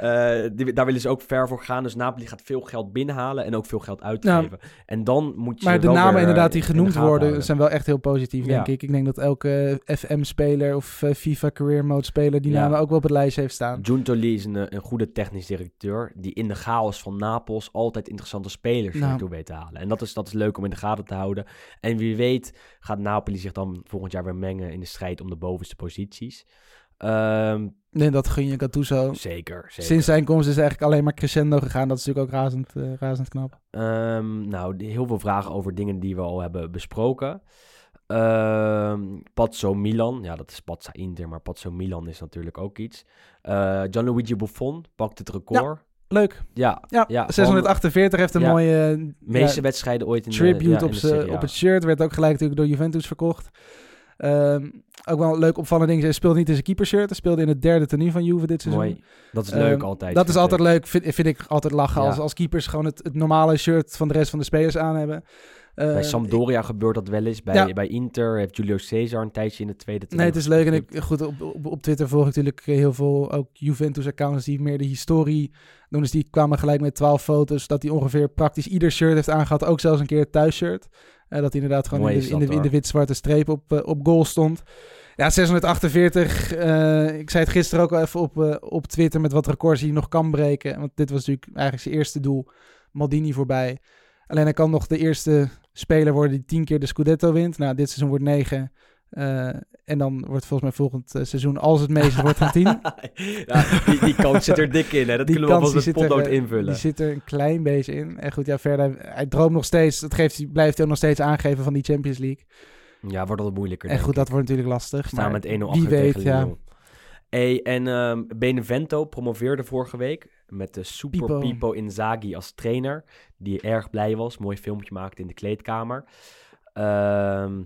Eh, die, daar willen ze ook ver voor gaan. Dus Napoli gaat veel geld binnenhalen en ook veel geld uitgeven. En dan moet je Maar de namen inderdaad die genoemd worden houden. zijn wel echt heel positief, denk Ja. ik. Ik denk dat elke FM-speler of FIFA Career Mode speler die namen ook wel op het lijstje heeft staan. Giuntoli is een, een goede technisch directeur die in de chaos van Napels altijd interessante spelers Nou. naartoe weet te halen. En dat is, dat is leuk om in de gaten te houden. En wie weet gaat Napoli zich dan volgend jaar weer mengen in de strijd om de bovenste posities. Ehm, Nee, dat gun je Gattuso. zeker, zeker. Sinds zijn komst is het eigenlijk alleen maar crescendo gegaan. Dat is natuurlijk ook razend, eh, razend knap. Ehm, nou, heel veel vragen over dingen die we al hebben besproken. Pazzo Milan, ja, dat is Pazza Inter, maar Pazzo Milan is natuurlijk ook iets. Eh Gianluigi Buffon pakt het record. Leuk. Ja, Ja, Ja, 648 heeft een ja, mooie meeste wedstrijden ooit in de, tribute ja, in op, de Serie op het shirt. Werd ook gelijk natuurlijk door Juventus verkocht. Ehm, ook wel een leuk opvallend ding. Hij speelde niet in zijn keepershirt. Hij speelde in het derde tenue van Juve dit seizoen. Mooi. Dat is leuk Ehm, altijd. Dat is altijd ik. leuk. Vind, vind ik altijd lachen Ja. als, als keepers gewoon het, het normale shirt van de rest van de spelers aan hebben. Bij Ehm, Sampdoria gebeurt dat wel eens. Bij, Ja. bij Inter heeft Julio Cesar een tijdje in de tweede Nee, het is leuk. En ik, goed, op, op, op Twitter volg ik natuurlijk heel veel ook Juventus-accounts die meer de historie doen. Dus die kwamen gelijk met 12 foto's dat hij ongeveer praktisch ieder shirt heeft aangehad. Ook zelfs een keer het thuisshirt. Eh dat hij inderdaad gewoon in de, in, de, in de wit-zwarte streep op, eh, op goal stond. Ja, 648. eh, ik zei het gisteren ook al even op, op Twitter met wat records hij nog kan breken. Want dit was natuurlijk eigenlijk zijn eerste doel. Maldini voorbij. Alleen hij kan nog de eerste speler worden die tien keer de Scudetto wint. Nou, dit seizoen wordt negen. En dan wordt volgens mij volgend eh, seizoen, als het meeste wordt, van tien. *laughs* ja, die, die kans zit er dik in. Hè? Dat Die kunnen we wel met potlood eh, invullen. Die zit er een klein beetje in. En goed, ja, verder, hij droomt nog steeds. Dat geeft, hij- blijft hij nog steeds aangeven van die Champions League. Ja, wordt altijd moeilijker. En goed, ik. dat wordt natuurlijk lastig. staan met 1-0 wie achter weet, tegen ja. Lyon. Hey, en ehm, Benevento promoveerde vorige week met de Super Pipo. Pipo. Inzaghi als trainer. Die erg blij was. Mooi filmpje maakte in de kleedkamer. Ehm,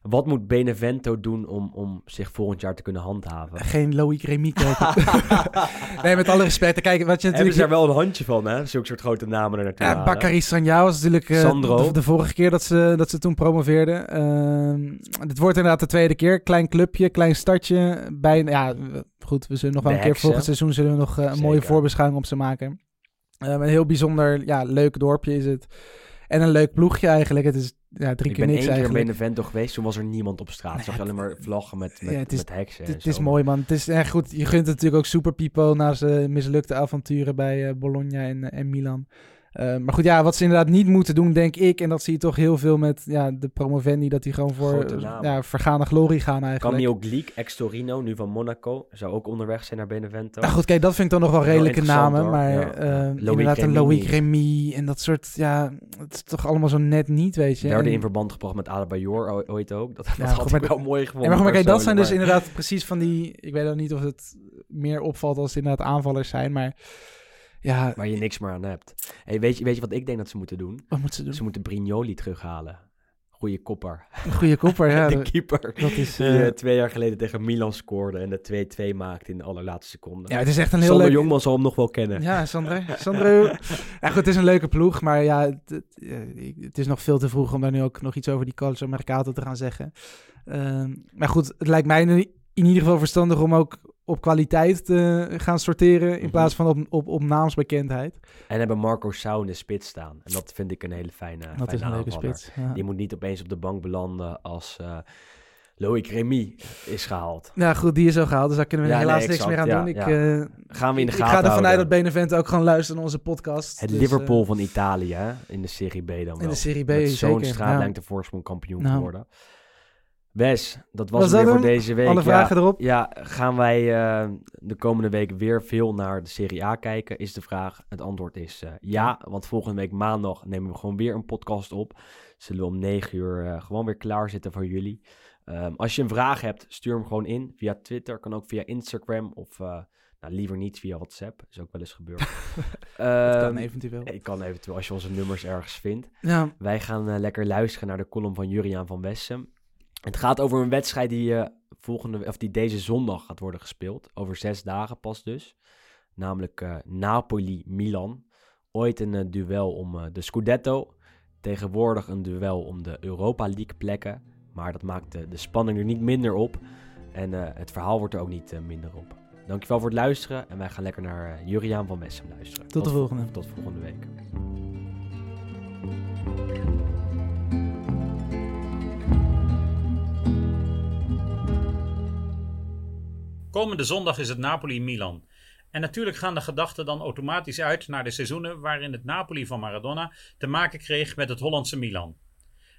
wat moet Benevento doen om, om zich volgend jaar te kunnen handhaven? Geen Loïc Remy kijken. *laughs* nee, met alle respect. Kijk, wat je Hebben natuurlijk... ze daar wel een handje van, hè? Zulke soort grote namen er naartoe Ja. Bakary Sanjao was natuurlijk eh, Sandro. De, de vorige keer dat ze, dat ze toen promoveerden. Ehm dit wordt inderdaad de tweede keer. Klein clubje, klein stadje. Bijna, ja, goed, we zullen nog wel een keer volgend seizoen zullen we nog eh, een mooie voorbeschouwing op ze maken. Ehm, een heel bijzonder, ja, leuk dorpje is het. En een leuk ploegje eigenlijk. Het is ja, drie Ik keer ben niks één keer in eigenlijk. Benevento geweest, toen was er niemand op straat. Nee, Zag je alleen maar vlaggen met, met, Ja, het is- met heksen. en Het, het is mooi, man. Het is echt goed. Je gunt het natuurlijk ook Super Pipo na zijn mislukte avonturen bij eh, Bologna en, en Milan. Eh, maar goed, ja, wat ze inderdaad niet moeten doen, denk ik, en dat zie je toch heel veel met ja, de promovendi, dat die gewoon voor ja, vergane glorie gaan eigenlijk. Camille Gliek, ex-Torino, nu van Monaco. Zou ook onderweg zijn naar Benevento. Nou goed, kijk, dat vind ik dan nog wel redelijke namen, hoor. maar Ja, eh, inderdaad een Loïc. Remy en dat soort, ja, het is toch allemaal zo net niet, weet je. werden En- in verband gebracht met Adebayor ooit ook. Dat, dat Ja, had ik wel mooi gevonden. maar, maar kijk, dat zijn dus inderdaad precies van die, ik weet ook niet of het meer opvalt als het inderdaad aanvallers zijn, maar ja, maar Waar je niks meer aan hebt. Hey, weet, je, weet je wat ik denk dat ze moeten doen? wat moeten ze doen? Ze moeten Brignoli terughalen. Goeie kopper. Een goede kopper, *laughs* ja. de keeper. Dat is, Die eh, eh, twee jaar geleden tegen Milan scoorde en de 2-2 maakte in de allerlaatste seconde. ja, het is echt een heel Sander leuk... Jongman zal hem nog wel kennen. Ja, Sandro. *laughs* Sandro. Ja, goed, het is een leuke ploeg, maar ja, het, is nog veel te vroeg om daar nu ook nog iets over die Calcio Mercato te gaan zeggen. Ehm, maar goed, het lijkt mij nu in ieder geval verstandig om ook op kwaliteit te gaan sorteren in Mhm. plaats van op, op, op naamsbekendheid. En hebben Marco Sau in de spits staan. En dat vind ik een hele fijne, dat fijne is een leuke spits. Ja. Die moet niet opeens op de bank belanden als eh Loïc Remy is gehaald. Ja, goed, die is al gehaald, dus daar kunnen we Ja, helaas nee, niks meer aan ja, doen. Ik, eh, Gaan we in de ik gaten ga ervan uit houden. dat Benevento ook gewoon luistert naar onze podcast. Het Dus, Liverpool eh, van Italië, hè? in de Serie B dan wel. in de Serie B, Met zo'n straatlengte voorsprong kampioen Nou. Wes, dat was, Was het weer voor deze week. Alle Ja, vragen erop? Ja, gaan wij eh, de komende week weer veel naar de Serie A kijken? Is de vraag. Het antwoord is eh, ja, want volgende week maandag nemen we gewoon weer een podcast op. Zullen we om 9 uur eh, gewoon weer klaarzitten voor jullie. Ehm, als je een vraag hebt, stuur hem gewoon in via Twitter. Kan ook via Instagram of nou, liever niet via WhatsApp. Is ook wel eens gebeurd. *laughs* Dat Ehm, kan eventueel. ik kan eventueel als je onze nummers ergens vindt. Ja, Wij gaan lekker luisteren naar de column van Juriaan van Wessem. Het gaat over een wedstrijd die, eh, volgende, of die deze zondag gaat worden gespeeld. Over zes dagen pas dus. Namelijk eh, Napoli-Milan. Ooit een eh, duel om de Scudetto. Tegenwoordig een duel om de Europa League plekken. Maar dat maakt de, de spanning er niet minder op. En het verhaal wordt er ook niet minder op. Dankjewel voor het luisteren. En wij gaan lekker naar Juriaan van Wessem luisteren. Tot de vo- volgende. Tot volgende week. Komende zondag is het Napoli-Milan. En natuurlijk gaan de gedachten dan automatisch uit naar de seizoenen waarin het Napoli van Maradona te maken kreeg met het Hollandse Milan.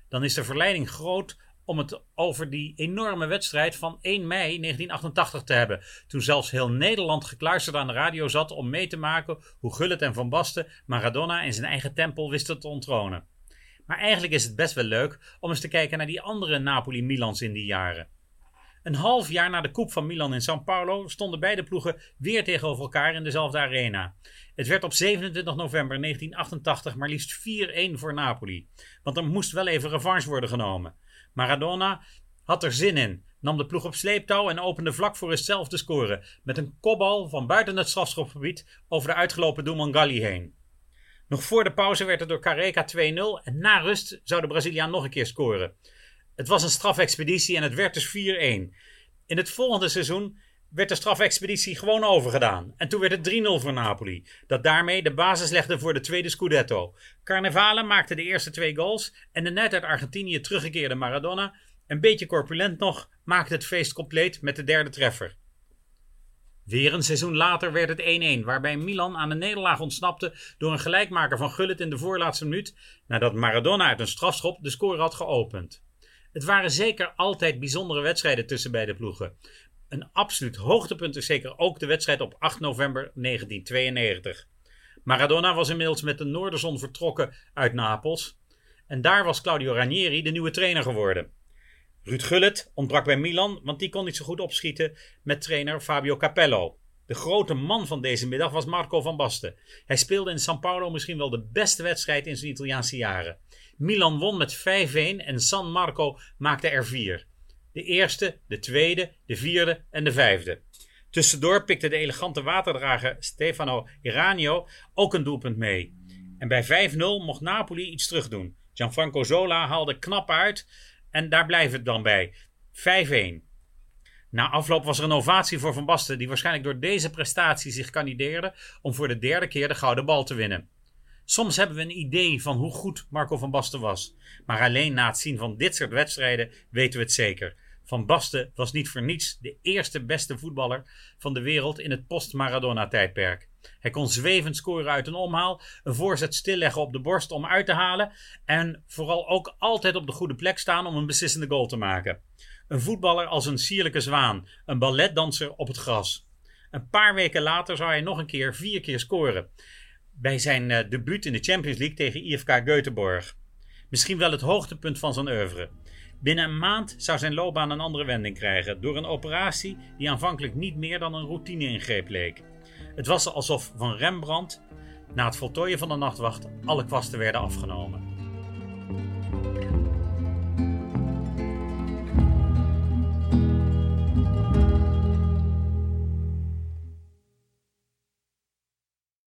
Dan is de verleiding groot om het over die enorme wedstrijd van 1 mei 1988 te hebben. Toen zelfs heel Nederland gekluisterd aan de radio zat om mee te maken hoe Gullit en Van Basten Maradona in zijn eigen tempel wisten te onttronen. Maar eigenlijk is het best wel leuk om eens te kijken naar die andere Napoli-Milans in die jaren. Een half jaar na de koep van Milan in São Paulo stonden beide ploegen weer tegenover elkaar in dezelfde arena. Het werd op 27 november 1988 maar liefst 4-1 voor Napoli. Want er moest wel even revanche worden genomen. Maradona had er zin in, nam de ploeg op sleeptouw en opende vlak voor zichzelf de score. Met een kopbal van buiten het strafschopgebied over de uitgelopen doelman Galli heen. Nog voor de pauze werd het door Careca 2-0 en na rust zou de Braziliaan nog een keer scoren. Het was een strafexpeditie en het werd dus 4-1. In het volgende seizoen werd de strafexpeditie gewoon overgedaan. En toen werd het 3-0 voor Napoli, dat daarmee de basis legde voor de tweede Scudetto. Carnevale maakte de eerste twee goals en de net uit Argentinië teruggekeerde Maradona, een beetje corpulent nog, maakte het feest compleet met de derde treffer. Weer een seizoen later werd het 1-1, waarbij Milan aan een nederlaag ontsnapte door een gelijkmaker van Gullit in de voorlaatste minuut, nadat Maradona uit een strafschop de score had geopend. Het waren zeker altijd bijzondere wedstrijden tussen beide ploegen. Een absoluut hoogtepunt is zeker ook de wedstrijd op 8 november 1992. Maradona was inmiddels met de Noorderzon vertrokken uit Napels. En daar was Claudio Ranieri de nieuwe trainer geworden. Ruud Gullit ontbrak bij Milan, want die kon niet zo goed opschieten met trainer Fabio Capello. De grote man van deze middag was Marco van Basten. Hij speelde in San Paulo misschien wel de beste wedstrijd in zijn Italiaanse jaren. Milan won met 5-1 en San Marco maakte er 4. De eerste, de tweede, de vierde en de vijfde. Tussendoor pikte de elegante waterdrager Stefano Iranio ook een doelpunt mee. En bij 5-0 mocht Napoli iets terugdoen. Gianfranco Zola haalde knap uit en daar blijft het dan bij. 5-1. Na afloop was er een ovatie voor Van Basten, die waarschijnlijk door deze prestatie zich kandideerde om voor de derde keer de gouden bal te winnen. Soms hebben we een idee van hoe goed Marco van Basten was, maar alleen na het zien van dit soort wedstrijden weten we het zeker. Van Basten was niet voor niets de eerste beste voetballer van de wereld in het post-Maradona-tijdperk. Hij kon zwevend scoren uit een omhaal, een voorzet stilleggen op de borst om uit te halen en vooral ook altijd op de goede plek staan om een beslissende goal te maken. Een voetballer als een sierlijke zwaan, een balletdanser op het gras. Een paar weken later zou hij nog een keer vier keer scoren. Bij zijn uh, debuut in de Champions League tegen IFK Göteborg. Misschien wel het hoogtepunt van zijn oeuvre. Binnen een maand zou zijn loopbaan een andere wending krijgen door een operatie die aanvankelijk niet meer dan een routine-ingreep leek. Het was alsof van Rembrandt na het voltooien van de nachtwacht alle kwasten werden afgenomen.